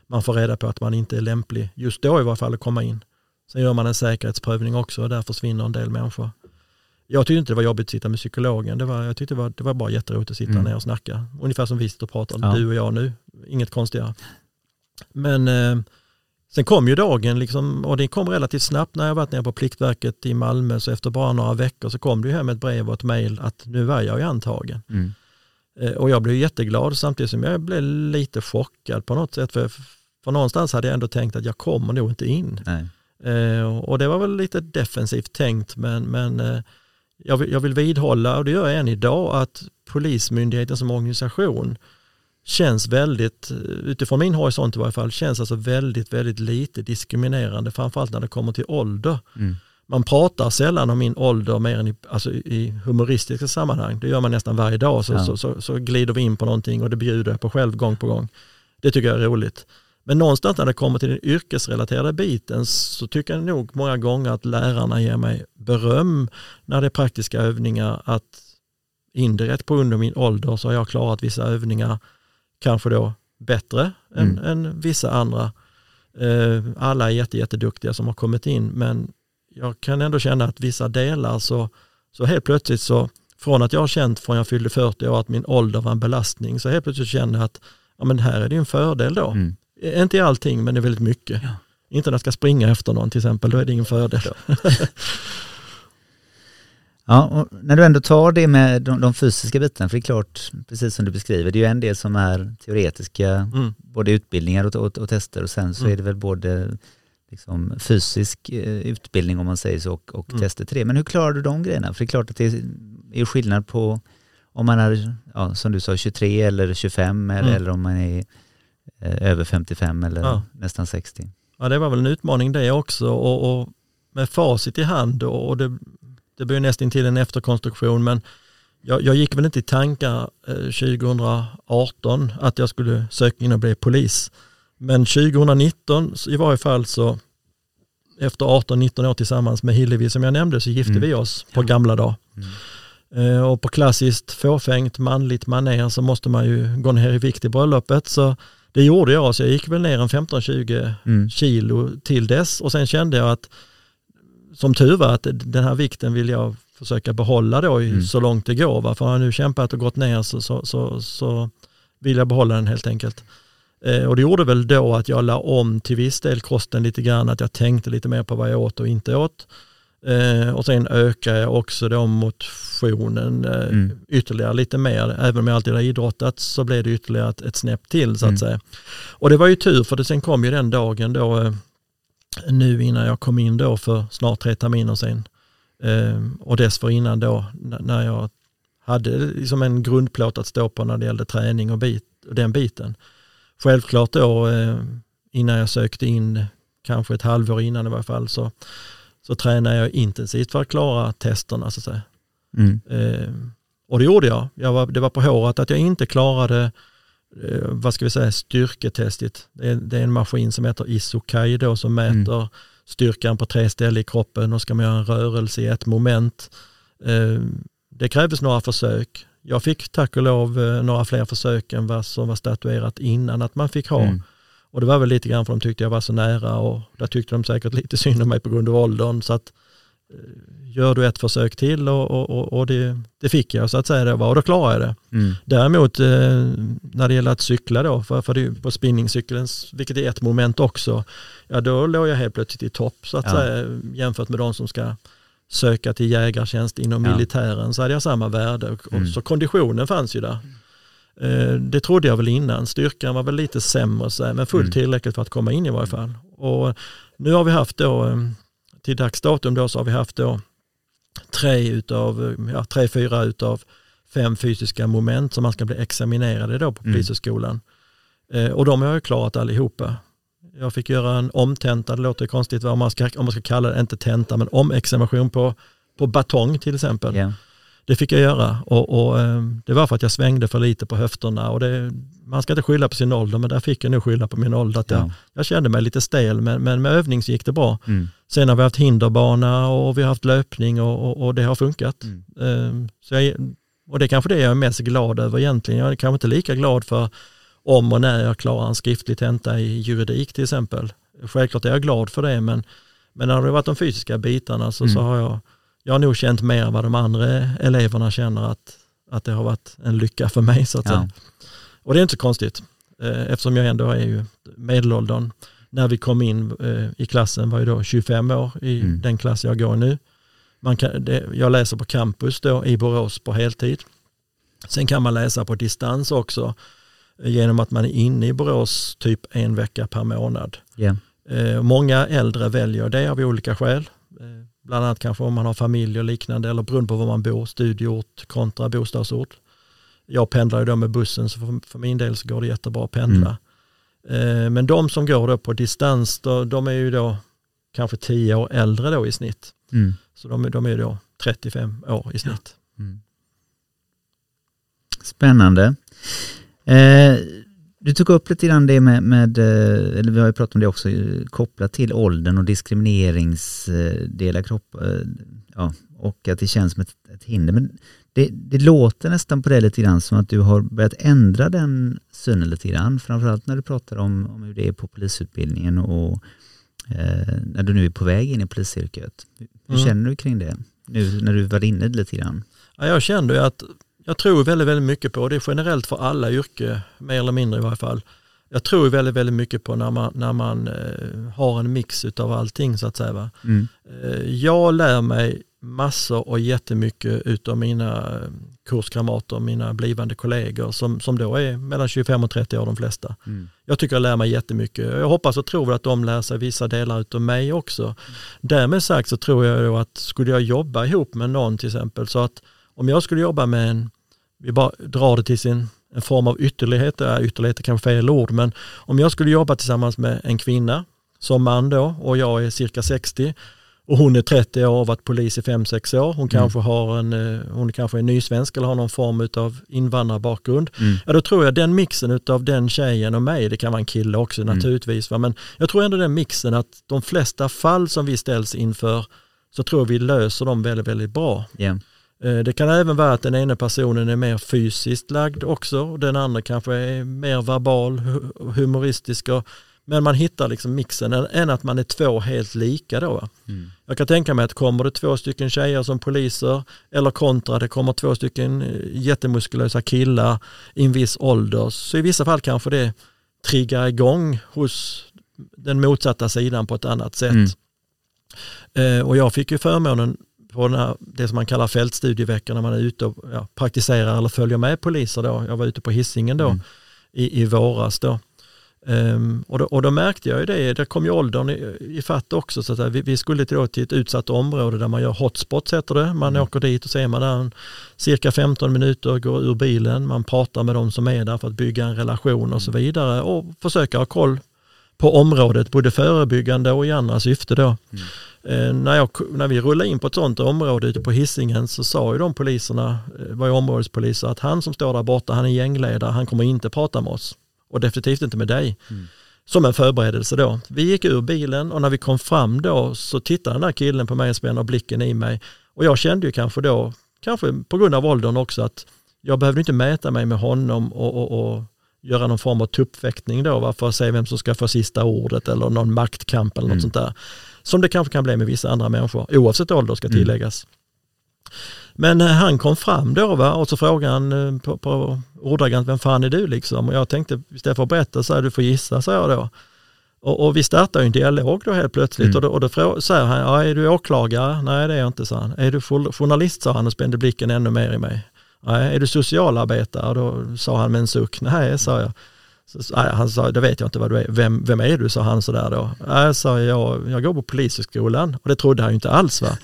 man får reda på att man inte är lämplig, just då i varje fall, att komma in. Sen gör man en säkerhetsprövning också och där försvinner en del människor. Jag tyckte inte det var jobbigt att sitta med psykologen, det var, jag tyckte det var, det var bara jätteroligt att sitta Mm. ner och snacka. Ungefär som vi sitter och pratar, Ja. du och jag nu, inget konstigare. Men eh, sen kom ju dagen liksom, och det kom relativt snabbt när jag varit nere på Pliktverket i Malmö, så efter bara några veckor så kom det ju hem ett brev och ett mejl att nu var jag ju antagen. Mm. Eh, Och jag blev jätteglad samtidigt som jag blev lite chockad på något sätt. För, för någonstans hade jag ändå tänkt att jag kommer nog inte in. Eh, och det var väl lite defensivt tänkt men, men eh, jag, vill, jag vill vidhålla, och det gör jag än idag, att Polismyndigheten som organisation känns väldigt, utifrån min horisont i varje fall, känns alltså väldigt, väldigt lite diskriminerande, framförallt när det kommer till ålder. Mm. Man pratar sällan om min ålder mer än i, alltså i humoristiska sammanhang. Det gör man nästan varje dag. Så, Ja. så, så, så glider vi in på någonting och det bjuder jag på själv gång på gång. Det tycker jag är roligt. Men någonstans när det kommer till den yrkesrelaterade biten så tycker jag nog många gånger att lärarna ger mig beröm när det är praktiska övningar. Att indirekt på av min ålder så har jag klarat vissa övningar kanske då bättre än, Mm. än vissa andra. Eh, alla är jätte, jätteduktiga som har kommit in men jag kan ändå känna att vissa delar så, så helt plötsligt så från att jag har känt från jag fyllde 40 år att min ålder var en belastning så helt plötsligt känner jag att ja, men här är det en fördel då. Mm. Eh, Inte i allting men det är väldigt mycket. Ja. Inte när jag ska springa efter någon till exempel, då är det ingen fördel. Ja, och när du ändå tar det med de, de fysiska bitarna, för det är klart, precis som du beskriver, det är ju en del som är teoretiska, Mm. både utbildningar och, och, och tester och sen så Mm. är det väl både liksom, fysisk eh, utbildning om man säger så och, och Mm. tester till det. Men hur klarar du de grejerna? För det är klart att det är, är skillnad på om man är, ja, som du sa, 23 eller 25 eller, Mm. eller om man är över 55 eller Ja. nästan 60. Ja, det var väl en utmaning det också och, och med facit i hand och, och det, det blir nästan till en efterkonstruktion men jag, jag gick väl inte i tankar eh, 2018 att jag skulle söka in och bli polis. Men 2019 så i varje fall så efter 18-19 år tillsammans med Hillevi som jag nämnde så gifte Mm. vi oss på gamla dag. Mm. Eh, Och på klassiskt fåfängt manligt manér så måste man ju gå ner i vikt i bröllopet. Så det gjorde jag, så jag gick väl ner en 15-20 Mm. kilo till dess och sen kände jag att som tur var att den här vikten vill jag försöka behålla då i Mm. så långt det går. Va? För har jag nu kämpat och gått ner så, så, så, så vill jag behålla den helt enkelt. Eh, och det gjorde väl då att jag la om till viss del kosten lite grann, att jag tänkte lite mer på vad jag åt och inte åt. Eh, och sen ökar jag också då motionen eh, Mm. ytterligare lite mer. Även om jag alltid har idrottat så blev det ytterligare ett, ett snäpp till så att Mm. säga. Och det var ju tur för det sen kom ju den dagen då eh, nu innan jag kom in då för snart tre terminer sen. Eh, och dessförinnan då när jag hade liksom en grundplåt att stå på när det gällde träning och, bit, och den biten. Självklart då eh, innan jag sökte in, kanske ett halvår innan i varje fall, så, så tränade jag intensivt för att klara testerna så att säga. Mm. Eh, och det gjorde jag. jag var, det var på håret att jag inte klarade eh, vad ska vi säga, styrketestet. Det är, det är en maskin som heter Isokai då som mäter styrkan på tre ställen i kroppen och ska man göra en rörelse i ett moment. Eh, det krävdes några försök. Jag fick tack och lov eh, några fler försök än vad som var statuerat innan att man fick ha. Mm. Och det var väl lite grann för de tyckte jag var så nära och där tyckte de säkert lite synd om mig på grund av åldern. Så att gör du ett försök till och, och, och det, det, fick jag så att säga det var och då klarade jag det. Mm. Däremot eh, när det gäller att cykla då, för, för det på spinningcykeln, vilket är ett moment också, ja då låg jag helt plötsligt i topp så att ja. säga jämfört med de som ska söka till jägartjänst inom ja. militären så hade jag samma värde. Och, mm. Så konditionen fanns ju där. Eh, det trodde jag väl innan, styrkan var väl lite sämre så, men fullt mm. tillräckligt för att komma in i varje fall. Och nu har vi haft då eh, till dags datum då så har vi haft då tre utav, ja, tre, fyra utav fem fysiska moment som man ska bli examinerade då på mm. Polishögskolan. Eh, och de har jag klarat allihopa. Jag fick göra en omtenta, det låter konstigt om man ska, om man ska kalla det, inte tenta, men omexamination på, på batong till exempel. Yeah. Det fick jag göra och, och eh, det var för att jag svängde för lite på höfterna och det, man ska inte skylla på sin ålder men där fick jag nog skylla på min ålder. Att jag, ja. jag kände mig lite stel men, men med övning så gick det bra. Mm. Sen har vi haft hinderbana och vi har haft löpning och, och, och det har funkat. Mm. Um, så jag, och det är kanske det jag är mest glad över egentligen. Jag är kanske inte lika glad för om och när jag klarar en skriftlig tenta i juridik till exempel. Självklart är jag glad för det men, men när det har varit de fysiska bitarna så, mm. så har jag, jag har nog känt mer än vad de andra eleverna känner att, att det har varit en lycka för mig så att ja. säga. Och det är inte så konstigt eh, eftersom jag ändå är ju medelåldern. När vi kom in eh, i klassen var jag då 25 år i mm. den klass jag går nu. Man kan, det, jag läser på campus då i Borås på heltid. Sen kan man läsa på distans också eh, genom att man är inne i Borås typ en vecka per månad. Yeah. många äldre väljer det av olika skäl. Bland annat kanske om man har familj och liknande eller beroende på var man bor, studieort kontra bostadsort jag pendlar ju då med bussen så för, för min del så går det jättebra att pendla. Mm. Eh, men de som går då på distans, då, de är ju då kanske tio år äldre då i snitt. Mm. Så de, de är då 35 år i snitt. Ja. Mm. Spännande. Eh, du tog upp lite grann det med, med, eh, eller vi har ju pratat om det också, kopplat till åldern och diskrimineringsdelar kropp, eh, ja, och att det känns som ett, ett hinder. Men det, det, låter nästan på det lite grann som att du har börjat ändra den synen lite grann. Framförallt när du pratar om, om hur det är på polisutbildningen och eh, när du nu är på väg in i polisyrket. Hur mm. känner du kring det? Nu när du var inne lite grann. Ja, jag kände att jag tror väldigt, väldigt mycket på, det är generellt för alla yrke, mer eller mindre i varje fall. Jag tror väldigt, väldigt mycket på när man, när man eh, har en mix av allting så att säga. Mm. Eh, jag lär mig massor och jättemycket utav mina eh, kurskamrater, mina blivande kollegor som, som då är mellan 25 och 30 år de flesta. Mm. Jag tycker jag lär mig jättemycket. Jag hoppas och tror att de lär sig vissa delar utav mig också. Mm. Därmed sagt så tror jag att skulle jag jobba ihop med någon till exempel så att om jag skulle jobba med en, vi bara drar det till sin en form av ytterlighet, ytterlighet är kanske fel ord, men om jag skulle jobba tillsammans med en kvinna som man då och jag är cirka 60 och hon är 30 år och har varit polis i 5-6 år. Hon, mm. kanske har en, eh, hon kanske är nysvensk eller har någon form av invandrarbakgrund. Mm. Ja, då tror jag den mixen av den tjejen och mig, det kan vara en kille också mm. naturligtvis, va? men jag tror ändå den mixen att de flesta fall som vi ställs inför så tror vi löser dem väldigt, väldigt bra. Yeah. Det kan även vara att den ena personen är mer fysiskt lagd också och den andra kanske är mer verbal, humoristisk och men man hittar liksom mixen än att man är två helt lika då. Mm. Jag kan tänka mig att kommer det två stycken tjejer som poliser eller kontra det kommer två stycken eh, jättemuskulösa killar i en viss ålder så i vissa fall kanske det triggar igång hos den motsatta sidan på ett annat sätt. Mm. Eh, och jag fick ju förmånen på här, det som man kallar fältstudieveckan när man är ute och ja, praktiserar eller följer med poliser då. Jag var ute på hissingen då mm. i, i våras då. Um, och, då, och, då, märkte jag ju det, där kom ju åldern i, i fatt också. Så att vi, vi, skulle till, till ett utsatt område där man gör hotspots heter det. Man mm. åker dit och så är man där cirka 15 minuter, går ur bilen, man pratar med de som är där för att bygga en relation och så mm. vidare och försöka ha koll på området, både förebyggande och i andra syfte då. Mm. Eh, när, jag, när vi rullade in på ett sånt område ute på hissingen så sa ju de poliserna, eh, var ju områdespoliser, att han som står där borta, han är gängledare, han kommer inte prata med oss och definitivt inte med dig. Mm. som en förberedelse då. Vi gick ur bilen och när vi kom fram då så tittade den där killen på mig och spände blicken i mig. Och jag kände ju kanske då, kanske på grund av åldern också, att jag behövde inte mäta mig med honom och, och, och göra någon form av tuppfäktning då, va, för att se vem som ska få sista ordet eller någon maktkamp eller något Mm. sånt där. Som det kanske kan bli med vissa andra människor, oavsett ålder ska Mm. tilläggas. Men eh, han kom fram då va, och så frågade han eh, på, på ordagrant, vem fan är du liksom? Och jag tänkte, istället för att berätta så här, du får gissa, sa jag då. Och, och vi startade en dialog då helt plötsligt Mm. och då, och då frå- säger han, ja, är du åklagare? Nej det är jag inte, sa han. Är du jour- journalist, sa han och spände blicken ännu mer i mig. Nej, är du socialarbetare? Då sa han med en suck, nej, sa jag. Så, han sa, det vet jag inte vad du är. Vem, vem är du, sa han sådär då. Nej, sa jag, jag går på polishögskolan och det trodde han ju inte alls. Va?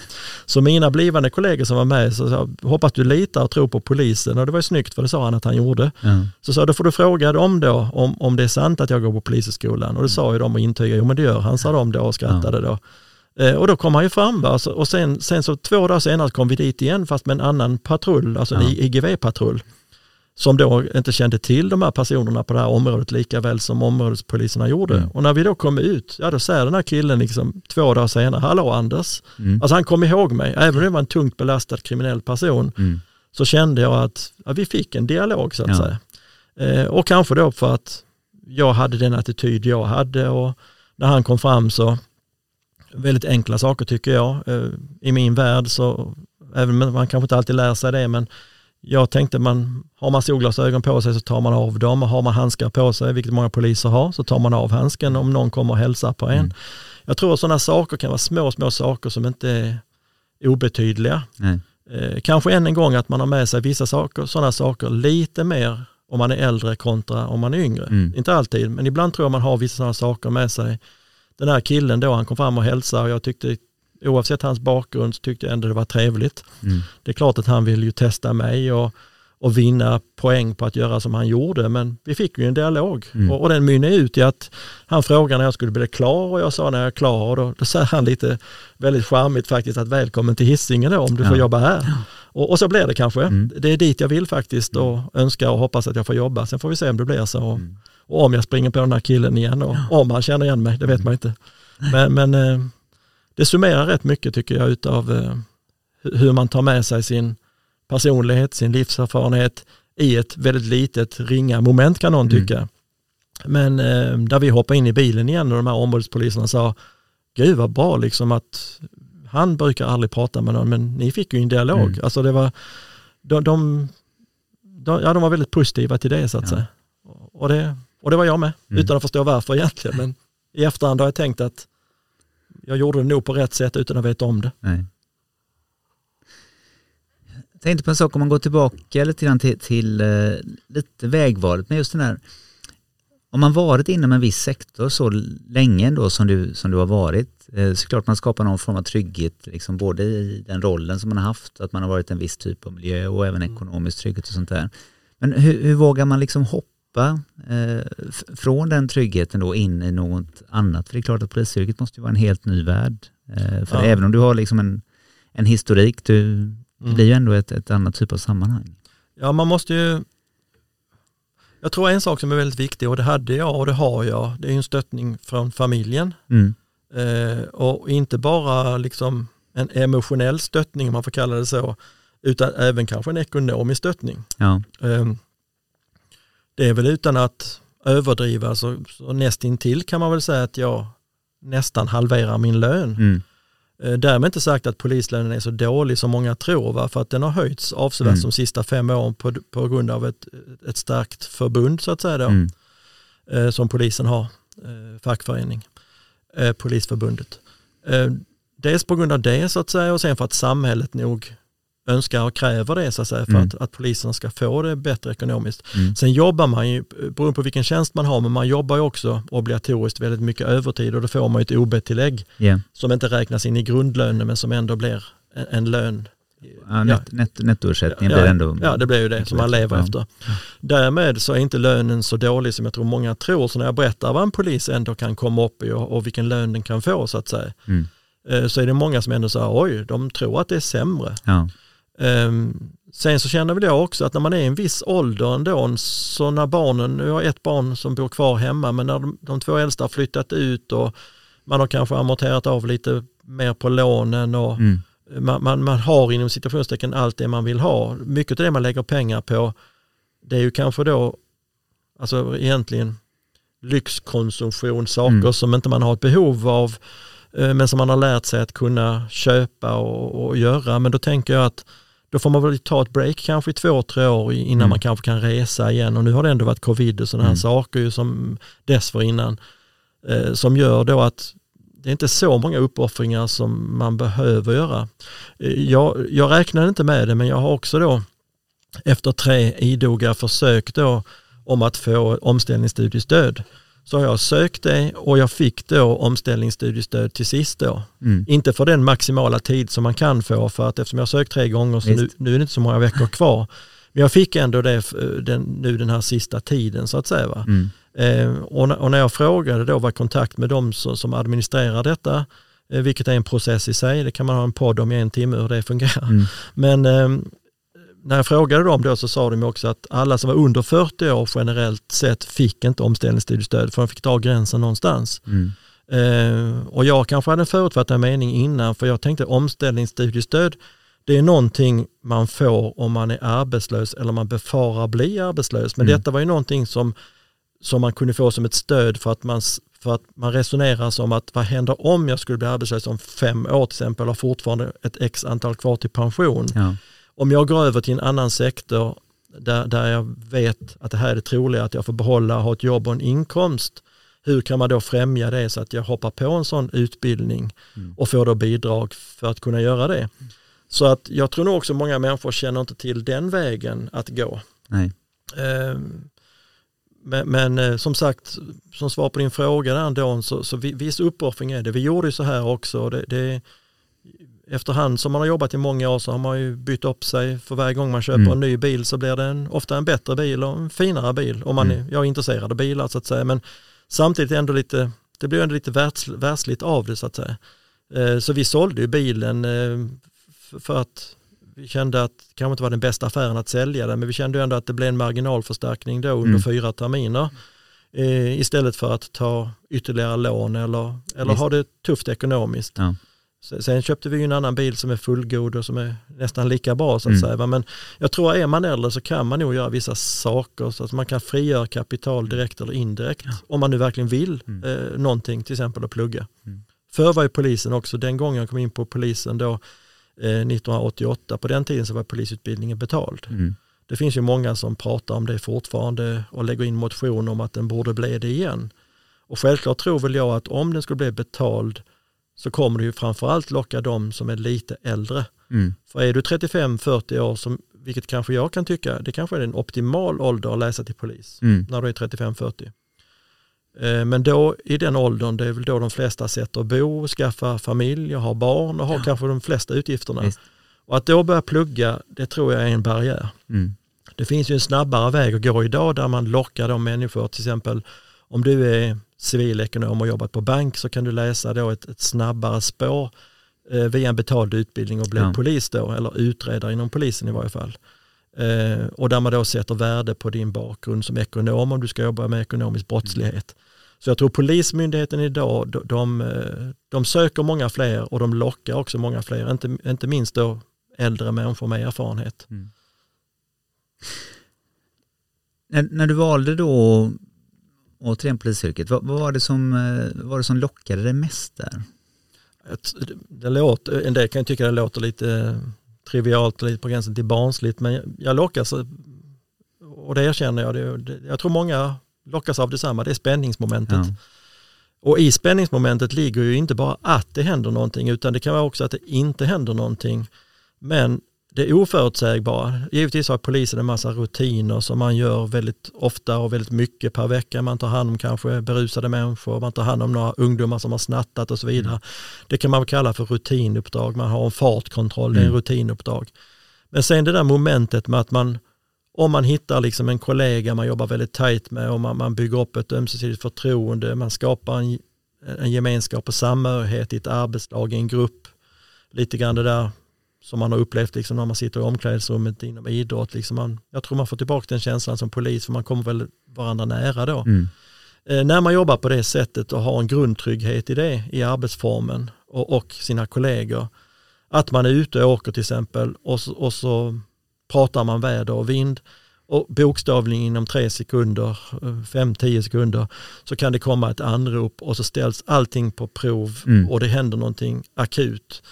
Så mina blivande kollegor som var med, så sa, hoppas du litar och tror på polisen och det var ju snyggt för det sa han att han gjorde. Ja. Så sa jag, då får du fråga dem då om, om det är sant att jag går på polishögskolan. Och det sa ju de och intygade, jo men det gör han, sa de då och skrattade då. Eh, och då kom han ju fram va? Och sen, sen så två dagar senare kom vi dit igen fast med en annan patrull, alltså en Ja. IGV-patrull. Som då inte kände till de här personerna på det här området lika väl som områdespoliserna gjorde. Mm. Och när vi då kom ut, ja då säger den här killen liksom två dagar senare, hallå Anders. Mm. Alltså han kom ihåg mig, även om det var en tungt belastad kriminell person Mm. så kände jag att ja, vi fick en dialog så att Ja. säga. Eh, och kanske då för att jag hade den attityd jag hade och när han kom fram så väldigt enkla saker tycker jag. Eh, I min värld så, även om man kanske inte alltid lär sig det, men jag tänkte man, har man solglasögon på sig så tar man av dem och har man handskar på sig, vilket många poliser har, så tar man av handsken om någon kommer och hälsar på en. Mm. Jag tror att sådana saker kan vara små, små saker som inte är obetydliga. Nej. Eh, kanske än en gång att man har med sig vissa saker, sådana saker lite mer om man är äldre kontra om man är yngre. Mm. Inte alltid, men ibland tror jag man har vissa sådana saker med sig. Den här killen då, han kom fram och hälsade och jag tyckte, oavsett hans bakgrund, så tyckte jag ändå det var trevligt. Mm. Det är klart att han vill ju testa mig och, och vinna poäng på att göra som han gjorde, men vi fick ju en dialog Mm. och, och den mynnade ut i att han frågade när jag skulle bli klar och jag sa när jag är klar och då, då säger han lite väldigt charmigt faktiskt att välkommen till Hisingen då om du Ja. får jobba här. Och, och så blir det kanske. Mm. Det är dit jag vill faktiskt och önskar och hoppas att jag får jobba. Sen får vi se om det blir så. Och, Mm. och om jag springer på den här killen igen och om han känner igen mig, det vet man inte. Men, men eh, det summerar rätt mycket tycker jag utav eh, hu- hur man tar med sig sin personlighet, sin livserfarenhet i ett väldigt litet ringa moment kan någon Mm. tycka. Men eh, där vi hoppade in i bilen igen och de här områdespoliserna sa, gud vad bra liksom att han brukar aldrig prata med någon men ni fick ju en dialog. Mm. Alltså det var, de, de, de, ja, de var väldigt positiva till det så att Ja. säga. Och det, och det var jag med, Mm. utan att förstå varför egentligen. Men i efterhand har jag tänkt att jag gjorde det nog på rätt sätt utan att veta om det. Nej. Jag tänkte på en sak om man går tillbaka lite grann till, till uh, lite vägvalet, med just den här, om man varit inom en viss sektor så länge ändå som du, som du har varit, eh, så klart man skapar någon form av trygghet, liksom både i den rollen som man har haft, att man har varit en viss typ av miljö och även ekonomisk trygghet och sånt där. Men hur, hur vågar man liksom hoppa eh, f- från den tryggheten då in i något annat? För det är klart att polisyrket måste ju vara en helt ny värld. Eh, för Ja. även om du har liksom en, en historik, du, det Mm. blir ju ändå ett, ett annat typ av sammanhang. Ja, man måste ju... Jag tror en sak som är väldigt viktig och det hade jag och det har jag, det är ju en stöttning från familjen. Mm. Eh, och inte bara liksom en emotionell stöttning om man får kalla det så, utan även kanske en ekonomisk stöttning. Ja. Eh, det är väl utan att överdriva så, så nästintill kan man väl säga att jag nästan halverar min lön. Mm. Eh, Därmed inte sagt att polislönen är så dålig som många tror, va? för att den har höjts avsevärt Mm. de sista fem åren på, på grund av ett, ett starkt förbund så att säga då, Mm. eh, som polisen har, eh, fackförening, eh, Polisförbundet. Eh, dels på grund av det så att säga och sen för att samhället nog önskar och kräver det så att säga för Mm. att, att polisen ska få det bättre ekonomiskt. Mm. Sen jobbar man ju, beroende på vilken tjänst man har, men man jobbar ju också obligatoriskt väldigt mycket övertid och då får man ju ett OB-tillägg Ja. som inte räknas in i grundlönen men som ändå blir en, en lön. Ja, net, net, nettoersättningen blir ändå... ja, det blir ju det som man lever Ja. efter. Därmed så är inte lönen så dålig som jag tror många tror. Så när jag berättar vad en polis ändå kan komma upp i och, och vilken lön den kan få så att säga, Mm. eh, så är det många som ändå säger oj, de tror att det är sämre. Ja. Ehm, sen så känner väl jag också att när man är i en viss ålder ändå, så när barnen, jag har ett barn som bor kvar hemma, men när de, de två äldsta har flyttat ut och man har kanske amorterat av lite mer på lånen och Mm. man, man, man har inom situationstecken allt det man vill ha. Mycket av det man lägger pengar på, det är ju kanske då, alltså egentligen lyxkonsumtion, saker Mm. som inte man har ett behov av, eh, men som man har lärt sig att kunna köpa och, och göra. Men då tänker jag att då får man väl ta ett break kanske i två, tre år innan Mm. man kanske kan resa igen. Och nu har det ändå varit covid och sådana här Mm. saker ju som dessförinnan eh, som gör då att det är inte så många uppoffringar som man behöver göra. Eh, Jag, jag räknar inte med det men jag har också då efter tre idoga försök då om att få omställningsstudiestöd så har jag sökt det och jag fick då omställningsstudiestöd till sist då. Mm. Inte för den maximala tid som man kan få för att eftersom jag sökt tre gånger så nu, nu är det inte så många veckor kvar. Men jag fick ändå det f- den, nu den här sista tiden så att säga. Va? Mm. Eh, och, och när jag frågade då var kontakt med de som, som administrerar detta, eh, vilket är en process i sig, det kan man ha en podd om i en timme hur det fungerar. Mm. Men eh, när jag frågade dem då så sa de också att alla som var under 40 år generellt sett fick inte omställningsstudiestöd för de fick dra gränsen någonstans. Mm. Eh, och jag kanske hade en förutfattad mening innan för jag tänkte omställningsstudiestöd det är någonting man får om man är arbetslös eller man befarar bli arbetslös. Men Mm. detta var ju någonting som, som man kunde få som ett stöd för att man, för att man resonerar som att vad händer om jag skulle bli arbetslös om fem år till exempel och fortfarande ett x antal kvar till pension. Ja. Om jag går över till en annan sektor där, där jag vet att det här är det troliga att jag får behålla, ha ett jobb och en inkomst. Hur kan man då främja det så att jag hoppar på en sån utbildning Mm. och får då bidrag för att kunna göra det. Så att jag tror nog också många människor känner inte till den vägen att gå. Nej. Ehm, Men, men eh, som sagt, som svar på din fråga där Dawn, så, så vi- viss uppoffring är det. Vi gjorde ju så här också. Det, det, efterhand som man har jobbat i många år så har man ju bytt upp sig. För varje gång man köper Mm. en ny bil så blir det en, ofta en bättre bil och en finare bil. Om man Mm. är, jag är intresserad av bilar så att säga. Men samtidigt ändå lite, det blir ändå lite världs, världsligt av det så att säga. Eh, Så vi sålde ju bilen eh, för att vi kände att det kanske inte var den bästa affären att sälja den, men vi kände ändå att det blev en marginalförstärkning då under Mm. fyra terminer. Eh, istället för att ta ytterligare lån eller, eller Visst. ha det tufft ekonomiskt. Ja. Sen, köpte vi en annan bil som är fullgod och som är nästan lika bra så att Mm. säga. Men jag tror att är man äldre så kan man nog göra vissa saker så att man kan frigöra kapital direkt eller indirekt. Om man nu verkligen vill Mm. eh, någonting, till exempel att plugga. Mm. Förr var ju polisen också, den gången jag kom in på polisen då, eh, 1988, på den tiden så var polisutbildningen betald. Mm. Det finns ju många som pratar om det fortfarande och lägger in motion om att den borde bli det igen. Och självklart tror väl jag att om den skulle bli betald så kommer det ju framförallt locka de som är lite äldre. Mm. För är du 35-40 år, som, vilket kanske jag kan tycka, det kanske är en optimal ålder att läsa till polis, Mm. när du är 35-40. Eh, Men då i den åldern, det är väl då de flesta sätter bo, skaffa familj har barn och har Ja. kanske de flesta utgifterna. Visst. Och att då börja plugga, det tror jag är en barriär. Mm. Det finns ju en snabbare väg att gå idag där man lockar de människor, till exempel om du är civilekonom och jobbat på bank så kan du läsa då ett, ett snabbare spår eh, via en betald utbildning och bli Ja. polis då, eller utredare inom polisen i varje fall. Eh, och där man då sätter värde på din bakgrund som ekonom om du ska jobba med ekonomisk brottslighet. Så jag tror Polismyndigheten idag, de, de, eh, de söker många fler och de lockar också många fler, inte, inte minst då äldre människor med erfarenhet. Mm. När, när du valde då återigen polisyrket, vad, vad var, det som, eh, var det som lockade dig mest där? Det låter, en del kan ju tycka det låter lite trivialt och lite på gränsen till barnsligt men jag- jag lockas och det erkänner jag. Det, jag tror många lockas av detsamma, det är spänningsmomentet. Ja. Och i spänningsmomentet ligger ju inte bara att det händer någonting utan det kan vara också att det inte händer någonting. Men det oförutsägbara, givetvis har polisen en massa rutiner som man gör väldigt ofta och väldigt mycket per vecka. Man tar hand om kanske berusade människor, man tar hand om några ungdomar som har snattat och så vidare. Det kan man kalla för rutinuppdrag, man har en fartkontroll, det är en Mm. rutinuppdrag. Men sen det där momentet med att man, om man hittar liksom en kollega man jobbar väldigt tajt med och man, man bygger upp ett ömsesidigt förtroende, man skapar en, en gemenskap och samhörighet i ett arbetslag, i en grupp. Lite grann det där som man har upplevt liksom när man sitter i omklädningsrummet inom idrott. Liksom man, jag tror man får tillbaka den känslan som polis för man kommer väl varandra nära då. Mm. Eh, när man jobbar på det sättet och har en grundtrygghet i det, i arbetsformen och, och sina kollegor, att man är ute och åker till exempel och så, och så pratar man väder och vind och bokstavligen inom tre sekunder, eh, fem, tio sekunder så kan det komma ett anrop och så ställs allting på prov Mm. och det händer någonting akut.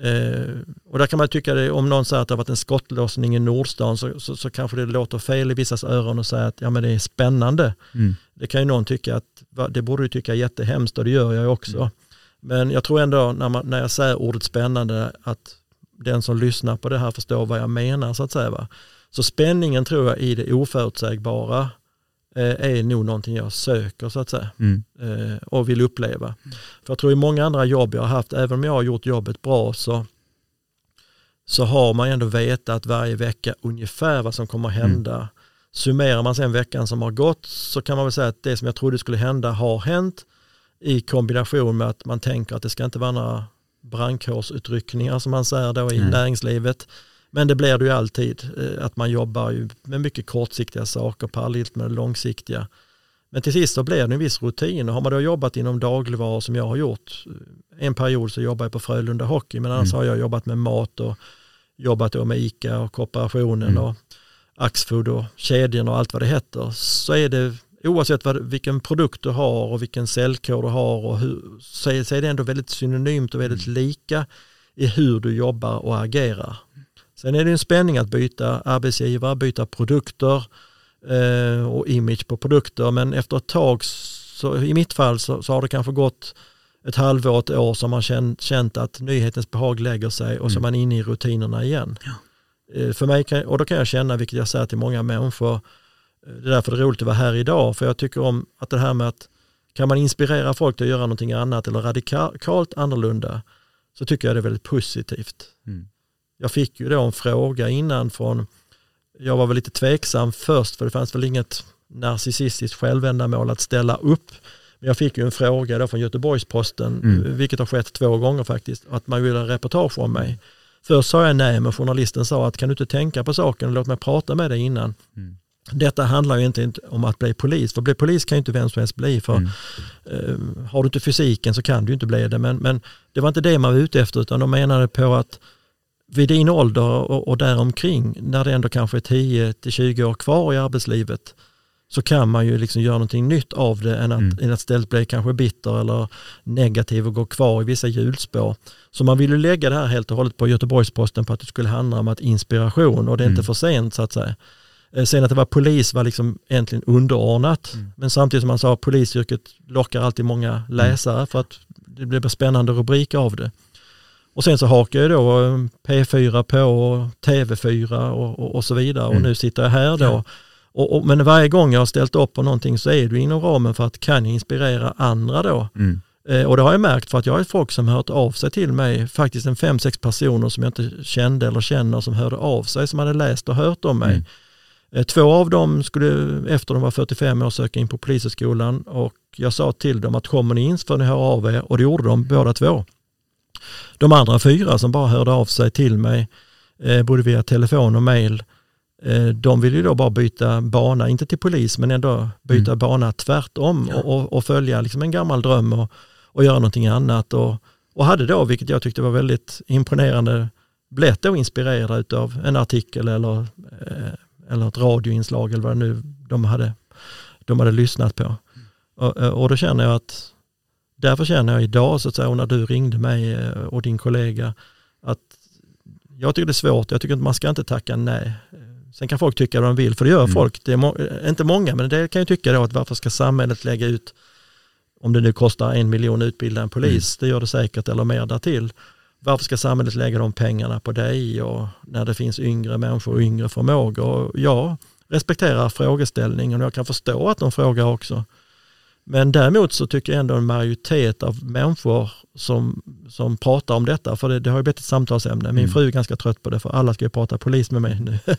Eh, och där kan man tycka det, om någon säger att det har varit en skottlossning i Nordstan så, så, så kanske det låter fel i vissas öron och säga att ja, men det är spännande. Mm. Det kan ju någon tycka att det borde du tycka är jättehemskt och det gör jag också. Mm. Men jag tror ändå när, man, när jag säger ordet spännande att den som lyssnar på det här förstår vad jag menar så att säga. Va? Så spänningen tror jag i det oförutsägbara är nog någonting jag söker så att säga Mm. eh, och vill uppleva. För jag tror i många andra jobb jag har haft, även om jag har gjort jobbet bra så, så har man ändå vetat varje vecka ungefär vad som kommer att hända. Summerar man sen veckan som har gått så kan man väl säga att det som jag trodde skulle hända har hänt i kombination med att man tänker att det ska inte vara några brandkårsutryckningar som man säger då i Nej. näringslivet. Men det blir det ju alltid, eh, att man jobbar med mycket kortsiktiga saker parallellt med det långsiktiga. Men till sist så blir det en viss rutin och har man då jobbat inom dagligvaror som jag har gjort, eh, en period så jobbade jag på Frölunda Hockey men annars Mm. har jag jobbat med mat och jobbat då med ICA och kooperationen Mm. och Axfood och kedjorna och allt vad det heter så är det oavsett vad, vilken produkt du har och vilken säljkod du har och hur, så, är, så är det ändå väldigt synonymt och väldigt lika i hur du jobbar och agerar. Sen är det en spänning att byta arbetsgivare, byta produkter eh, och image på produkter men efter ett tag, så, i mitt fall så, så har det kanske gått ett halvår, ett år som man känt, känt att nyhetens behag lägger sig och så är man inne i rutinerna igen. Eh, För mig kan, och då kan jag känna, vilket jag säger till många människor, eh, det är därför det är roligt att vara här idag, för jag tycker om att det här med att kan man inspirera folk till att göra någonting annat eller radikalt annorlunda så tycker jag det är väldigt positivt. Mm. Jag fick ju då en fråga innan från, jag var väl lite tveksam först för det fanns väl inget narcissistiskt självändamål att ställa upp. Men jag fick ju en fråga då från Göteborgs-Posten, Mm. vilket har skett två gånger faktiskt, att man ville ha reportage om mig. Först sa jag nej, men journalisten sa att kan du inte tänka på saken, låt mig prata med dig innan. Mm. Detta handlar ju inte om att bli polis, för bli polis kan ju inte vem som helst bli. För Mm. eh, har du inte fysiken så kan du inte bli det. Men, men det var inte det man var ute efter, utan de menade på att vid din ålder och, och däromkring, när det ändå kanske är 10-20 år kvar i arbetslivet, så kan man ju liksom göra någonting nytt av det än att, Mm. än att istället bli kanske bitter eller negativ och gå kvar i vissa hjulspår. Så man ville lägga det här helt och hållet på Göteborgs-Posten på att det skulle handla om att inspiration och det är inte Mm. för sent så att säga. Eh, Sen att det var polis var liksom egentligen underordnat. Mm. Men samtidigt som man sa polisyrket lockar alltid många läsare för att det blir spännande rubriker av det. Och sen så hakar jag då eh, P4 på och TV4 och, och, och så vidare och Mm. nu sitter jag här då. Och, och, men varje gång jag har ställt upp på någonting så är det inom ramen för att kan jag inspirera andra då. Mm. Eh, och det har jag märkt för att jag har folk som hört av sig till mig, faktiskt en fem, sex personer som jag inte kände eller känner som hörde av sig, som hade läst och hört om mig. Mm. Eh, Två av dem skulle efter de var 45 år söka in på polishögskolan och jag sa till dem att kommer ni in så får ni höra av er och det gjorde de båda två. De andra fyra som bara hörde av sig till mig, eh, både via telefon och mail, eh, de ville ju då bara byta bana, inte till polis men ändå byta Mm. bana tvärtom och, och, och följa liksom en gammal dröm och, och göra någonting annat. Och, och hade då, vilket jag tyckte var väldigt imponerande, blivit då inspirerad av en artikel eller, eh, eller ett radioinslag eller vad det nu de hade, de hade lyssnat på. Och, eh, och då känner jag att, därför känner jag idag, så att säga, och när du ringde mig eh, och din kollega, att jag tycker det är svårt, jag tycker att man ska inte tacka nej. Sen kan folk tycka vad de vill, för det gör Mm. folk. Det är må- eh, inte många, men det kan ju tycka då att varför ska samhället lägga ut, om det nu kostar en miljon att utbilda en polis, det gör det säkert, eller mer därtill. Varför ska samhället lägga de pengarna på dig och när det finns yngre människor och yngre förmågor? Och jag respekterar frågeställningen och jag kan förstå att de frågar också. Men däremot så tycker jag ändå en majoritet av människor som, som pratar om detta, för det, det har ju blivit ett samtalsämne. Min Mm. fru är ganska trött på det, för alla ska ju prata polis med mig nu.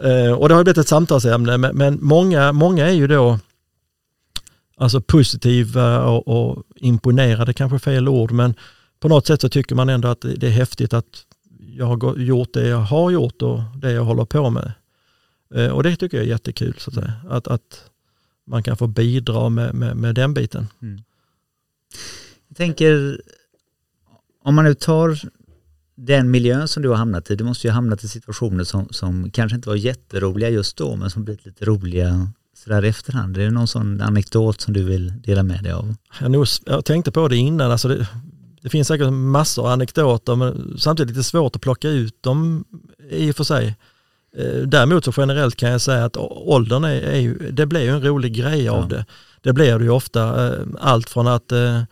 Eh, och det har blivit ett samtalsämne, men, men många, många är ju då alltså positiva och, och imponerade, kanske fel ord, men på något sätt så tycker man ändå att det det är häftigt att jag har gjort det jag har gjort och det jag håller på med. Eh, och det tycker jag är jättekul, så att, säga. att, att man kan få bidra med, med, med den biten. Mm. Jag tänker, om man nu tar den miljön som du har hamnat i, du måste ju ha hamnat i situationer som, som kanske inte var jätteroliga just då, men som blivit lite roliga sådär i efterhand. Är det någon sån anekdot som du vill dela med dig av? Jag, nog, jag tänkte på det innan, alltså det, det finns säkert massor av anekdoter, men samtidigt lite svårt att plocka ut dem i och för sig. Eh, däremot så generellt kan jag säga att åldern är, är ju, det blir ju en rolig grej ja. av det. Det blir det ju ofta. Eh, allt från att eh,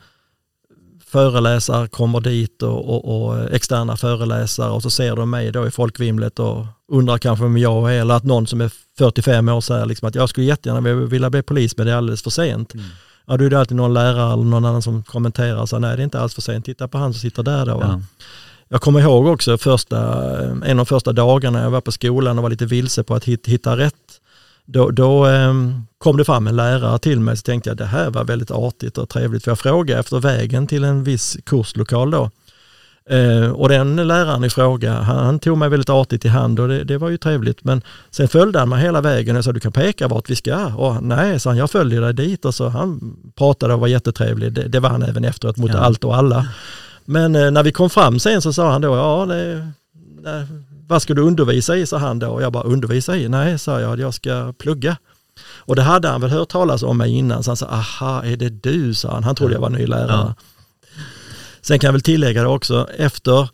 föreläsare kommer dit och, och, och, externa föreläsare och så ser de mig då i folkvimlet och undrar kanske vem jag är eller att någon som är 45 år säger liksom att jag skulle jättegärna vilja bli polis men det är alldeles för sent. Mm. Ja, då är det alltid någon lärare eller någon annan som kommenterar så nej det är inte alls för sent, titta på han som sitter där då. Ja. Jag kommer ihåg också första, en av de första dagarna jag var på skolan och var lite vilse på att hitta rätt. Då, då um, kom det fram en lärare till mig så tänkte jag det här var väldigt artigt och trevligt för jag frågade efter vägen till en viss kurslokal då. Uh, och den läraren i fråga, han, han, tog mig väldigt artigt i hand och det, det, var ju trevligt. Men sen följde han mig hela vägen och sa du kan peka vart vi ska. Och nej, sa han, jag följer dig dit och så han pratade och var jättetrevlig. Det, det var han även efteråt mot ja. allt och alla. Men eh, när vi kom fram sen så sa han då, ja, det, det, vad ska du undervisa i, sa han då. Och jag bara, undervisa i? Nej, sa jag, jag ska plugga. Och det hade han väl hört talas om mig innan, så han sa, aha, är det du, sa han. Han trodde jag var ny lärare. Ja. Sen kan jag väl tillägga det också, efter,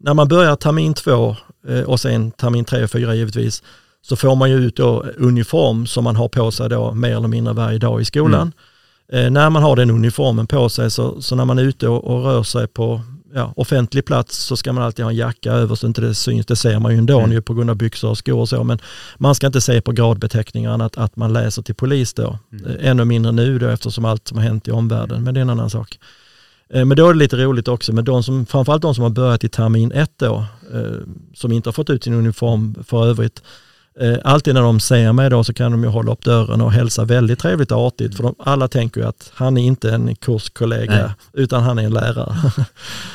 när man börjar termin två eh, och sen termin tre och fyra givetvis, så får man ju ut då uniform som man har på sig då mer eller mindre varje dag i skolan. Mm. Eh, när man har den uniformen på sig så, så när man är ute och, och rör sig på ja, offentlig plats så ska man alltid ha en jacka över så inte det syns. Det ser man ju ändå mm. på grund av byxor och skor och så. Men man ska inte se på gradbeteckningarna att, att man läser till polis då. Mm. Eh, ännu mindre nu då eftersom allt som har hänt i omvärlden. Men det är en annan sak. Eh, men då är det lite roligt också med de som, framförallt de som har börjat i termin ett då, som inte har fått ut sin uniform för övrigt, Eh, alltid när de ser mig då så kan de ju hålla upp dörren och hälsa väldigt trevligt och artigt för de, alla tänker ju att han är inte en kurskollega Nej. utan han är en lärare.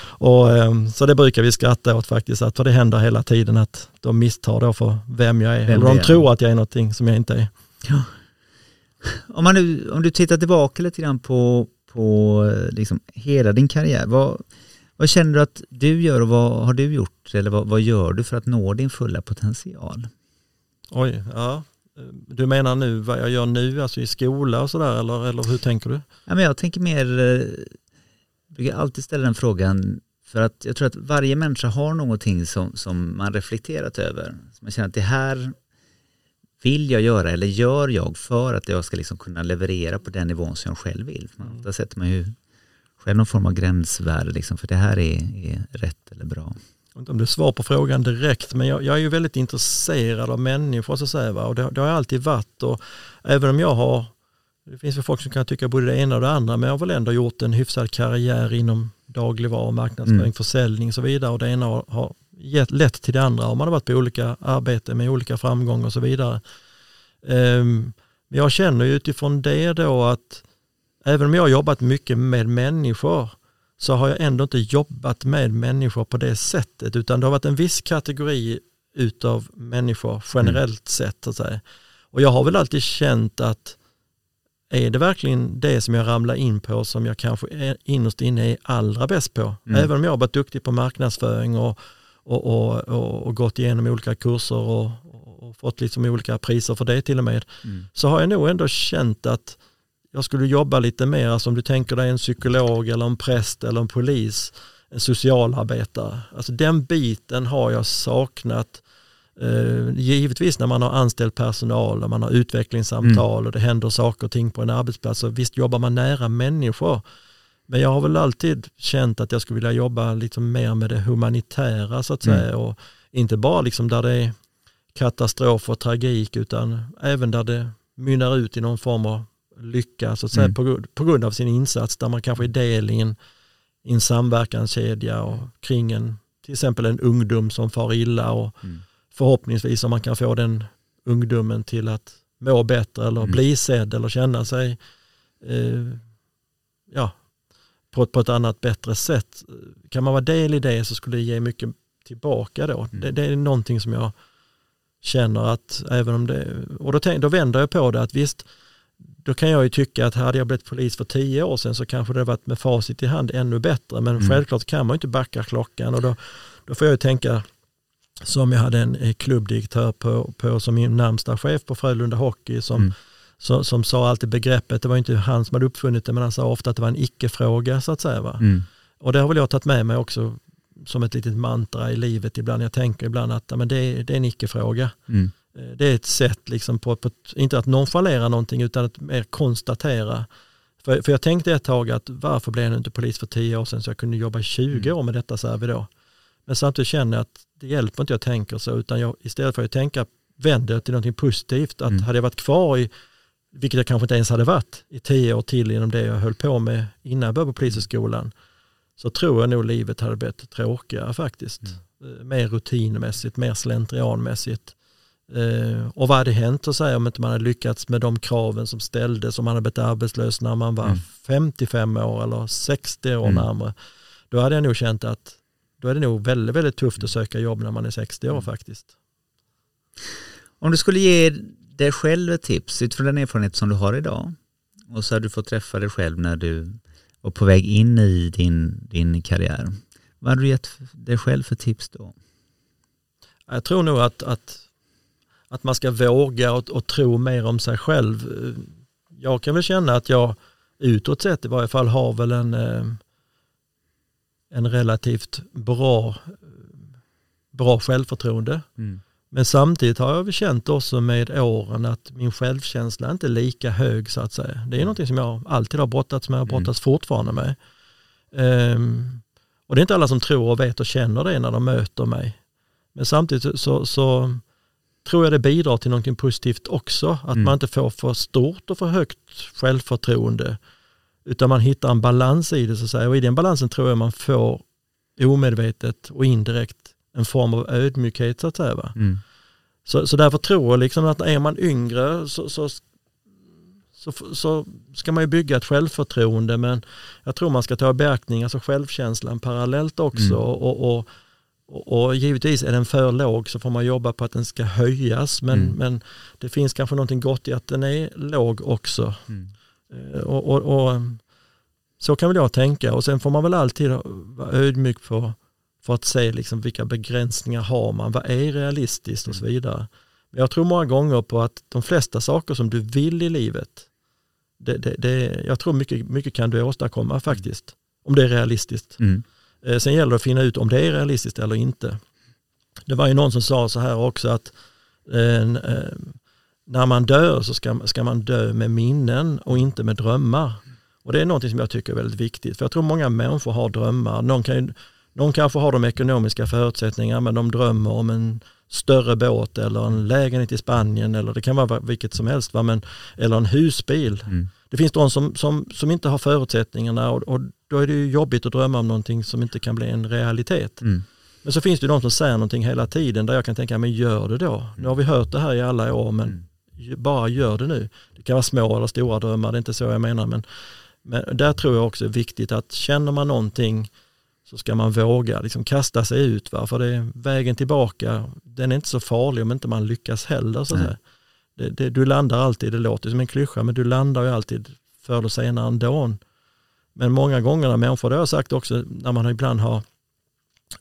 och, ehm, så det brukar vi skratta åt faktiskt, att för det händer hela tiden att de misstar då för vem jag är. Vem Eller de tror att jag är någonting som jag inte är. Ja. Om, man nu, om du tittar tillbaka lite grann på, på eh, liksom hela din karriär, vad, vad känner du att du gör och vad har du gjort eller vad, vad gör du för att nå din fulla potential? Oj, ja. Du menar nu vad jag gör nu, alltså i skola och sådär, eller, eller hur tänker du? Ja, men jag tänker mer, jag eh, brukar alltid ställa den frågan, för att jag tror att varje människa har någonting som, som man reflekterat över. Som man känner att det här vill jag göra eller gör jag för att jag ska liksom kunna leverera på den nivån som jag själv vill. Mm. Där sätter man ju själv någon form av gränsvärde, liksom, för det här är, är rätt eller bra vet inte om det är svar på frågan direkt, men jag, jag är ju väldigt intresserad av människor så att säga, va? och det, det har jag alltid varit. Och även om jag har, det finns väl folk som kan tycka både det ena och det andra, men jag har väl ändå gjort en hyfsad karriär inom dagligvaror, marknadsföring, mm. försäljning och så vidare. Och det ena har, har gett, lett till det andra och man har varit på olika arbeten med olika framgångar och så vidare. Um, jag känner ju utifrån det då att även om jag har jobbat mycket med människor så har jag ändå inte jobbat med människor på det sättet utan det har varit en viss kategori utav människor generellt mm. sett. Så att säga. Och jag har väl alltid känt att är det verkligen det som jag ramlar in på som jag kanske är innerst inne är allra bäst på? Mm. Även om jag har varit duktig på marknadsföring och, och, och, och, och gått igenom olika kurser och, och fått liksom olika priser för det till och med, mm. så har jag nog ändå känt att jag skulle jobba lite mer, alltså om du tänker dig en psykolog eller en präst eller en polis, en socialarbetare. Alltså den biten har jag saknat. Eh, givetvis när man har anställd personal, när man har utvecklingssamtal mm. och det händer saker och ting på en arbetsplats. Så visst jobbar man nära människor. Men jag har väl alltid känt att jag skulle vilja jobba liksom mer med det humanitära så att mm. säga. Och inte bara liksom där det är katastrof och tragik utan även där det mynnar ut i någon form av lycka så att säga, mm. på, på, grund av sin insats där man kanske är del i en, i en samverkanskedja och kring en, till exempel en ungdom som far illa och mm. förhoppningsvis om man kan få den ungdomen till att må bättre eller mm. bli sedd eller känna sig eh, ja, på, på ett annat bättre sätt. Kan man vara del i det så skulle det ge mycket tillbaka då. Mm. Det, det är någonting som jag känner att även om det, och då, tänk, då vänder jag på det att visst, då kan jag ju tycka att hade jag blivit polis för tio år sedan så kanske det varit med facit i hand ännu bättre. Men Mm. självklart kan man ju inte backa klockan och då, då får jag ju tänka som jag hade en eh, klubbdirektör på, på som min närmsta chef på Frölunda Hockey som, Mm. som, som sa alltid begreppet, det var inte han som hade uppfunnit det men han sa ofta att det var en icke-fråga så att säga. Va? Mm. Och det har väl jag tagit med mig också som ett litet mantra i livet ibland. Jag tänker ibland att men det, är- det är en icke-fråga. Mm. Eh, Det är ett sätt, liksom på, på, inte att nonchalera någonting utan att mer konstatera. För, för jag tänkte ett tag att varför blev jag inte polis för tio år sedan så jag kunde jobba i 20 år med detta så här vi då. Men samtidigt känner jag att det hjälper inte jag tänker så utan jag, istället för att tänka vänder jag till någonting positivt. Att Mm. hade jag varit kvar i, vilket jag kanske inte ens hade varit, i tio år till inom det jag höll på med innan jag började på polishögskolan så tror jag nog livet hade blivit tråkigare faktiskt. Eh, Mer rutinmässigt, mer slentrianmässigt. Eh, och vad hade hänt att säga om inte man hade lyckats med de kraven som ställdes, om man hade blivit arbetslös när man var Mm. 55 år eller 60 år Mm. närmare. Då hade jag nog känt att då är det nog väldigt, väldigt tufft att söka jobb när man är 60 år Mm. faktiskt. Om du skulle ge dig själv ett tips utifrån den erfarenhet som du har idag och så har du fått träffa dig själv när du var på väg in i din, din karriär. Vad hade du gett dig själv för tips då? Jag tror nog att, att, att man ska våga och, och tro mer om sig själv. Jag kan väl känna att jag utåt sett i varje fall har väl en, eh, en relativt bra, bra självförtroende. Mm. Men samtidigt har jag väl känt också med åren att min självkänsla inte är lika hög så att säga. Det är någonting som jag alltid har brottats med och Mm. brottas fortfarande med. Ehm, och det är inte alla som tror och vet och känner det när de möter mig. Men samtidigt så, så tror jag det bidrar till någonting positivt också. Att Mm. man inte får för stort och för högt självförtroende. Utan man hittar en balans i det så att säga. Och i den balansen tror jag man får omedvetet och indirekt en form av ödmjukhet så att säga. Mm. Så, så därför tror jag liksom att är man yngre så, så, så, så ska man ju bygga ett självförtroende men jag tror man ska ta i beaktning alltså självkänslan parallellt också Mm. och, och, och, givetvis är den för låg så får man jobba på att den ska höjas men, Mm. men det finns kanske någonting gott i att den är låg också. Mm. Eh, Och, och, och, så kan väl jag tänka och sen får man väl alltid vara ödmjuk på för att se liksom vilka begränsningar har man, vad är realistiskt och så vidare. Men jag tror många gånger på att de flesta saker som du vill i livet, det, det, det, jag tror mycket, mycket kan du åstadkomma faktiskt, om det är realistiskt. Mm. Eh, sen gäller det att finna ut om det är realistiskt eller inte. Det var ju någon som sa så här också att eh, eh, när man dör så ska, ska man dö med minnen och inte med drömmar. Och det är någonting som jag tycker är väldigt viktigt. För jag tror många människor har drömmar. Någon, kan ju, någon kanske har de ekonomiska förutsättningarna men de drömmer om en större båt eller en lägenhet i Spanien eller det kan vara vilket som helst. Va? Men, eller en husbil. Mm. Det finns de som, som, som inte har förutsättningarna och, och då är det ju jobbigt att drömma om någonting som inte kan bli en realitet. Mm. Men så finns det ju de som säger någonting hela tiden där jag kan tänka, men gör det då. Nu har vi hört det här i alla år, men Mm. bara gör det nu. Det kan vara små eller stora drömmar, det är inte så jag menar. Men, men där tror jag också är viktigt att känner man någonting så ska man våga liksom kasta sig ut. Va? För det vägen tillbaka, den är inte så farlig om inte man lyckas heller. Så att. Det, det, du landar alltid, det låter som en klyscha, men du landar ju alltid förr eller senare ändå. Men många gånger när människor, det har jag sagt också, när man ibland har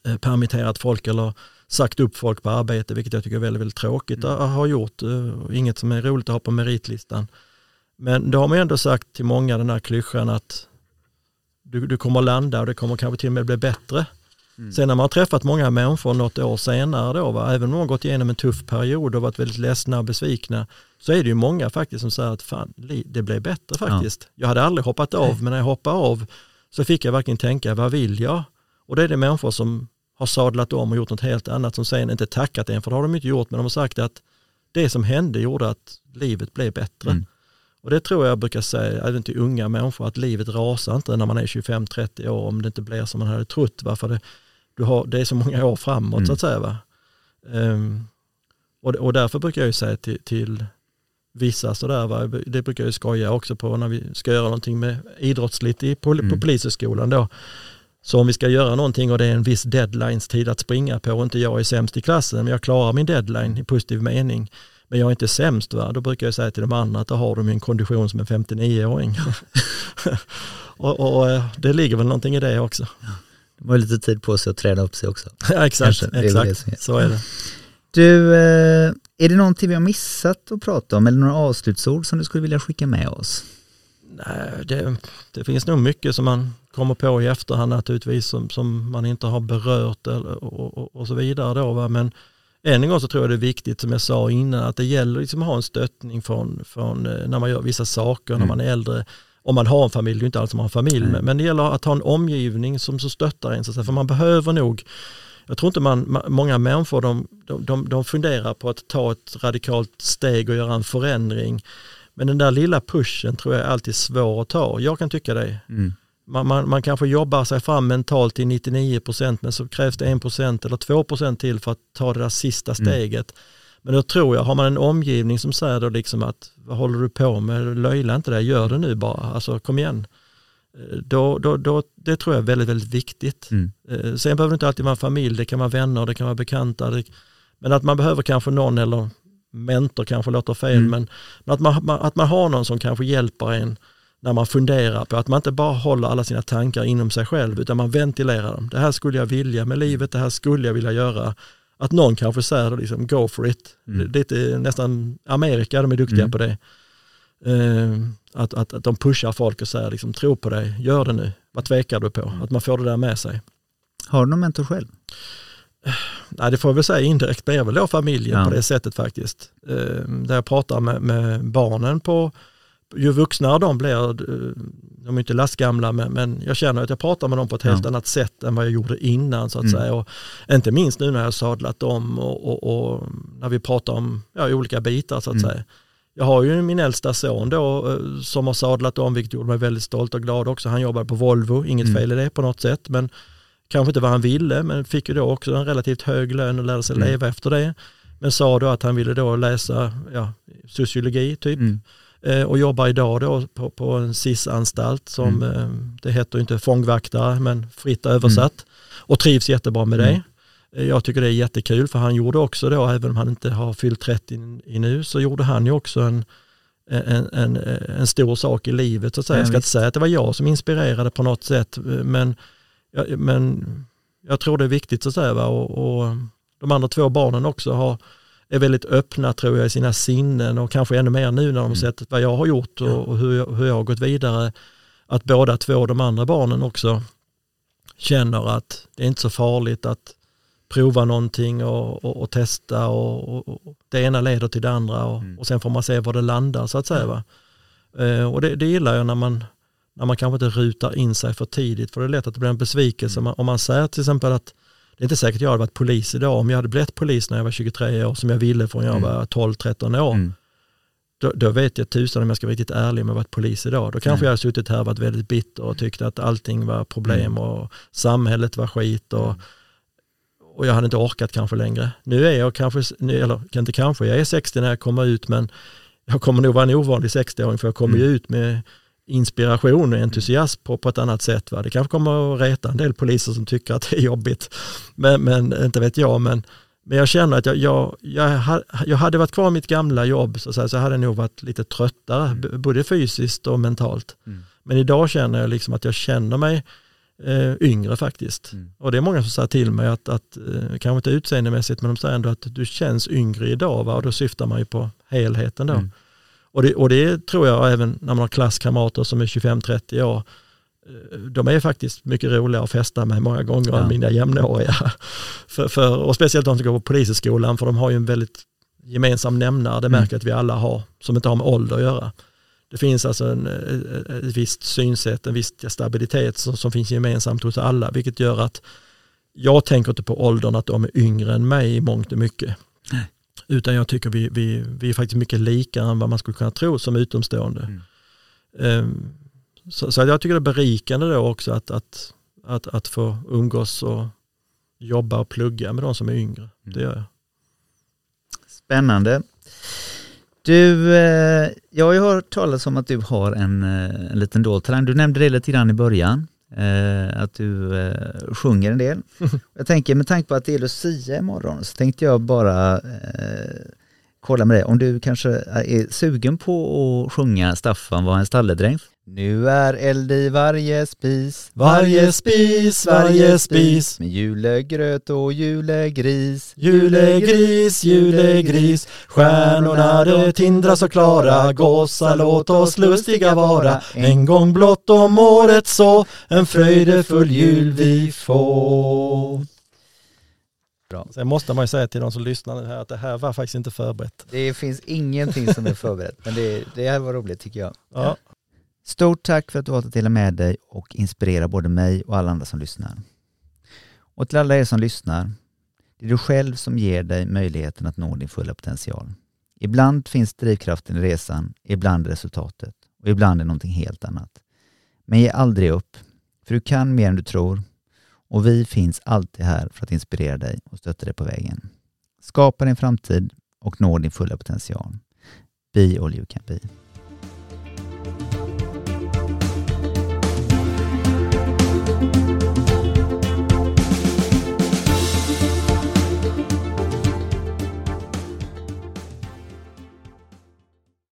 eh, permitterat folk eller sagt upp folk på arbete, vilket jag tycker är väldigt, väldigt tråkigt att ha gjort. eh, Inget som är roligt att ha på meritlistan. Men då har man ändå sagt till många den här klyschan att du, du kommer landa och det kommer kanske till och med bli bättre. Mm. Sen när man har träffat många människor något år senare då, va, även om de har gått igenom en tuff period och varit väldigt ledsna och besvikna, så är det ju många faktiskt som säger att fan, det blev bättre faktiskt. Jag hade aldrig hoppat av, men när jag hoppade av så fick jag verkligen tänka, vad vill jag? Och det är det människor som har sadlat om och gjort något helt annat som sen inte tackat en, för det har de inte gjort, men de har sagt att det som hände gjorde att livet blev bättre. Mm. Och det tror jag brukar säga även till unga människor att livet rasar inte när man är 25-30 år om det inte blir som man hade trott. Va? För det, du har, det är så många år framåt Mm. så att säga. Va? Ehm, och, och därför brukar jag ju säga till, till vissa sådär, va? det brukar jag ju skoja också på när vi ska göra någonting med idrottsligt i, pol, Mm. på polishögskolan då. Så om vi ska göra någonting och det är en viss deadlines tid att springa på och inte jag är sämst i klassen, men jag klarar min deadline i positiv mening, men jag är inte sämst, va? då brukar jag säga till de andra att då har de en kondition som en 59-åring. och, och, eh, det ligger väl någonting i det också. Ja. De har lite tid på sig att träna upp sig också. ja, exakt, exakt. Är så är det. Du, eh, är det någonting vi har missat att prata om eller några avslutsord som du skulle vilja skicka med oss? Nej, det, det finns nog mycket som man kommer på i efterhand naturligtvis som, som man inte har berört eller, och, och, och, så vidare. Då, va? Men än en gång så tror jag det är viktigt som jag sa innan att det gäller liksom att ha en stöttning från, från eh, när man gör vissa saker, mm. när man är äldre. Om man har en familj, det är inte allt som har en familj, mm. men det gäller att ha en omgivning som så stöttar en. Så för man behöver nog jag tror inte man, många människor de, de, de funderar på att ta ett radikalt steg och göra en förändring. Men den där lilla pushen tror jag är alltid svår att ta. Jag kan tycka det. Mm. Man, man, man kanske jobbar sig fram mentalt till 99% men så krävs det 1% eller 2% till för att ta det där sista mm. steget. Mm. Men då tror jag, har man en omgivning som säger då liksom att vad håller du på med, löjla inte det, gör det nu bara, alltså kom igen. Eh, då, då, då, det tror jag är väldigt, väldigt viktigt. Mm. Eh, sen behöver det inte alltid vara familj, det kan vara vänner, det kan vara bekanta. Det, men att man behöver kanske någon, eller mentor kanske låter fel, mm. men, men att, man, att man har någon som kanske hjälper en när man funderar på att man inte bara håller alla sina tankar inom sig själv utan man ventilerar dem. Det här skulle jag vilja med livet, det här skulle jag vilja göra. Att någon kanske säger liksom go for it. Mm. Det är nästan Amerika, de är duktiga mm. på det. Uh, att, att, att de pushar folk och säger liksom, tro på dig, gör det nu, vad tvekar du på? Mm. Att man får det där med sig. Har du någon mentor själv? Nej, det får jag väl säga indirekt blir väl då familjen ja. på det sättet faktiskt. Uh, där jag pratar med, med barnen på ju vuxnare de blir, eh, de är inte lastgamla, men, men jag känner att jag pratar med dem på ett helt ja. annat sätt än vad jag gjorde innan så att mm. säga. Och inte minst nu när jag sadlat om och, och, och när vi pratar om ja, olika bitar så att mm. säga. Jag har ju min äldsta son då eh, som har sadlat om, vilket gjorde mig väldigt stolt och glad också. Han jobbar på Volvo, inget mm. fel i det på något sätt, men kanske inte vad han ville, men fick ju då också en relativt hög lön och lärde sig mm. leva efter det. Men sa då att han ville då läsa ja, sociologi typ. Eh, och jobbar idag då på, på en SIS-anstalt som mm. eh, det heter inte fångvaktare men fritt översatt mm. och trivs jättebra med det. Mm. Eh, jag tycker det är jättekul för han gjorde också då, även om han inte har fyllt 30 i nu, så gjorde han ju också en, en, en, en stor sak i livet. Så att säga. jag ska inte säga att det var jag som inspirerade på något sätt, men, men jag tror det är viktigt så att säga. Va? Och, och de andra två barnen också har är väldigt öppna tror jag i sina sinnen och kanske ännu mer nu när de mm. sett vad jag har gjort och, och hur, jag, hur jag har gått vidare. Att båda två, de andra barnen också känner att det är inte så farligt att prova någonting och, och, och testa och, och, det ena leder till det andra och, mm. och sen får man se var det landar så att säga. Va? Eh, och det, det gillar jag när man, när man kanske inte rutar in sig för tidigt för det är lätt att det blir en besvikelse mm. om man säger till exempel att det är inte säkert jag hade varit polis idag. Om jag hade blivit polis när jag var 23 år, som jag ville från jag mm. var 12-13 år, mm. då, då, vet jag tusan om jag ska vara riktigt ärlig om jag varit polis idag. Då kanske mm. jag hade suttit här och varit väldigt bitter och tyckt att allting var problem mm. och samhället var skit och, mm. och jag hade inte orkat kanske längre. Nu är jag kanske, eller inte kanske, jag är 60 när jag kommer ut men jag kommer nog vara en ovanlig 60-åring för jag kommer ju mm. ut med inspiration och entusiasm på, på ett annat sätt. Va? Det kanske kommer att reta en del poliser som tycker att det är jobbigt, men, men inte vet jag. Men, men jag känner att jag, jag, jag, jag hade varit kvar i mitt gamla jobb så, så, så hade jag nog varit lite tröttare, mm. både fysiskt och mentalt. Mm. Men idag känner jag liksom att jag känner mig eh, yngre faktiskt. Mm. Och det är många som säger till mig att, att eh, kanske inte utseendemässigt, men de säger ändå att du känns yngre idag va? och då syftar man ju på helheten då. Mm. Och det, och det tror jag även när man har klasskamrater som är 25-30 år, eh, de är faktiskt mycket roliga att festa med många gånger ja. än mina jämnåriga. för, för, och speciellt de som går på polishögskolan för de har ju en väldigt gemensam nämnare, det mm. märker mm. att vi alla har, som inte har med ålder att göra. Det finns alltså en, eh, ett visst synsätt, en viss stabilitet som, som finns gemensamt hos alla, vilket gör att jag tänker inte på åldern att de är yngre än mig i mångt och mycket. Nej. Utan jag tycker vi, vi, vi är faktiskt mycket lika än vad man skulle kunna tro som utomstående. Mm. Um, så, så, jag tycker det är berikande då också att, att, att, att få umgås och jobba och plugga med de som är yngre. Mm. Det gör jag. Spännande. Du, eh, jag har ju hört talas om att du har en, eh, en liten dold talang. Du nämnde det lite grann i början. Eh, att du eh, sjunger en del. Jag tänker med tanke på att det är Lucia imorgon så tänkte jag bara eh, kolla med dig om du kanske är sugen på att sjunga Staffan var en stalledräng. Nu är eld i varje spis, Varje spis, varje spis. med julegröt och julegris. Julegris, julegris, stjärnorna de tindrar så klara, gossar låt oss lustiga vara, en gång blott om året så, en fröjdefull jul vi får. Bra. Sen måste man ju säga till de som lyssnar nu här att det här var faktiskt inte förberett. Det finns ingenting som är förberett, men det, det här var roligt tycker jag. Ja, Stort tack för att du valt att dela med dig och inspirera både mig och alla andra som lyssnar. Och till alla er som lyssnar, det är du själv som ger dig möjligheten att nå din fulla potential. Ibland finns drivkraften i resan, ibland resultatet och ibland är någonting helt annat. Men ge aldrig upp, för du kan mer än du tror och vi finns alltid här för att inspirera dig och stötta dig på vägen. Skapa din framtid och nå din fulla potential. Be all you can be.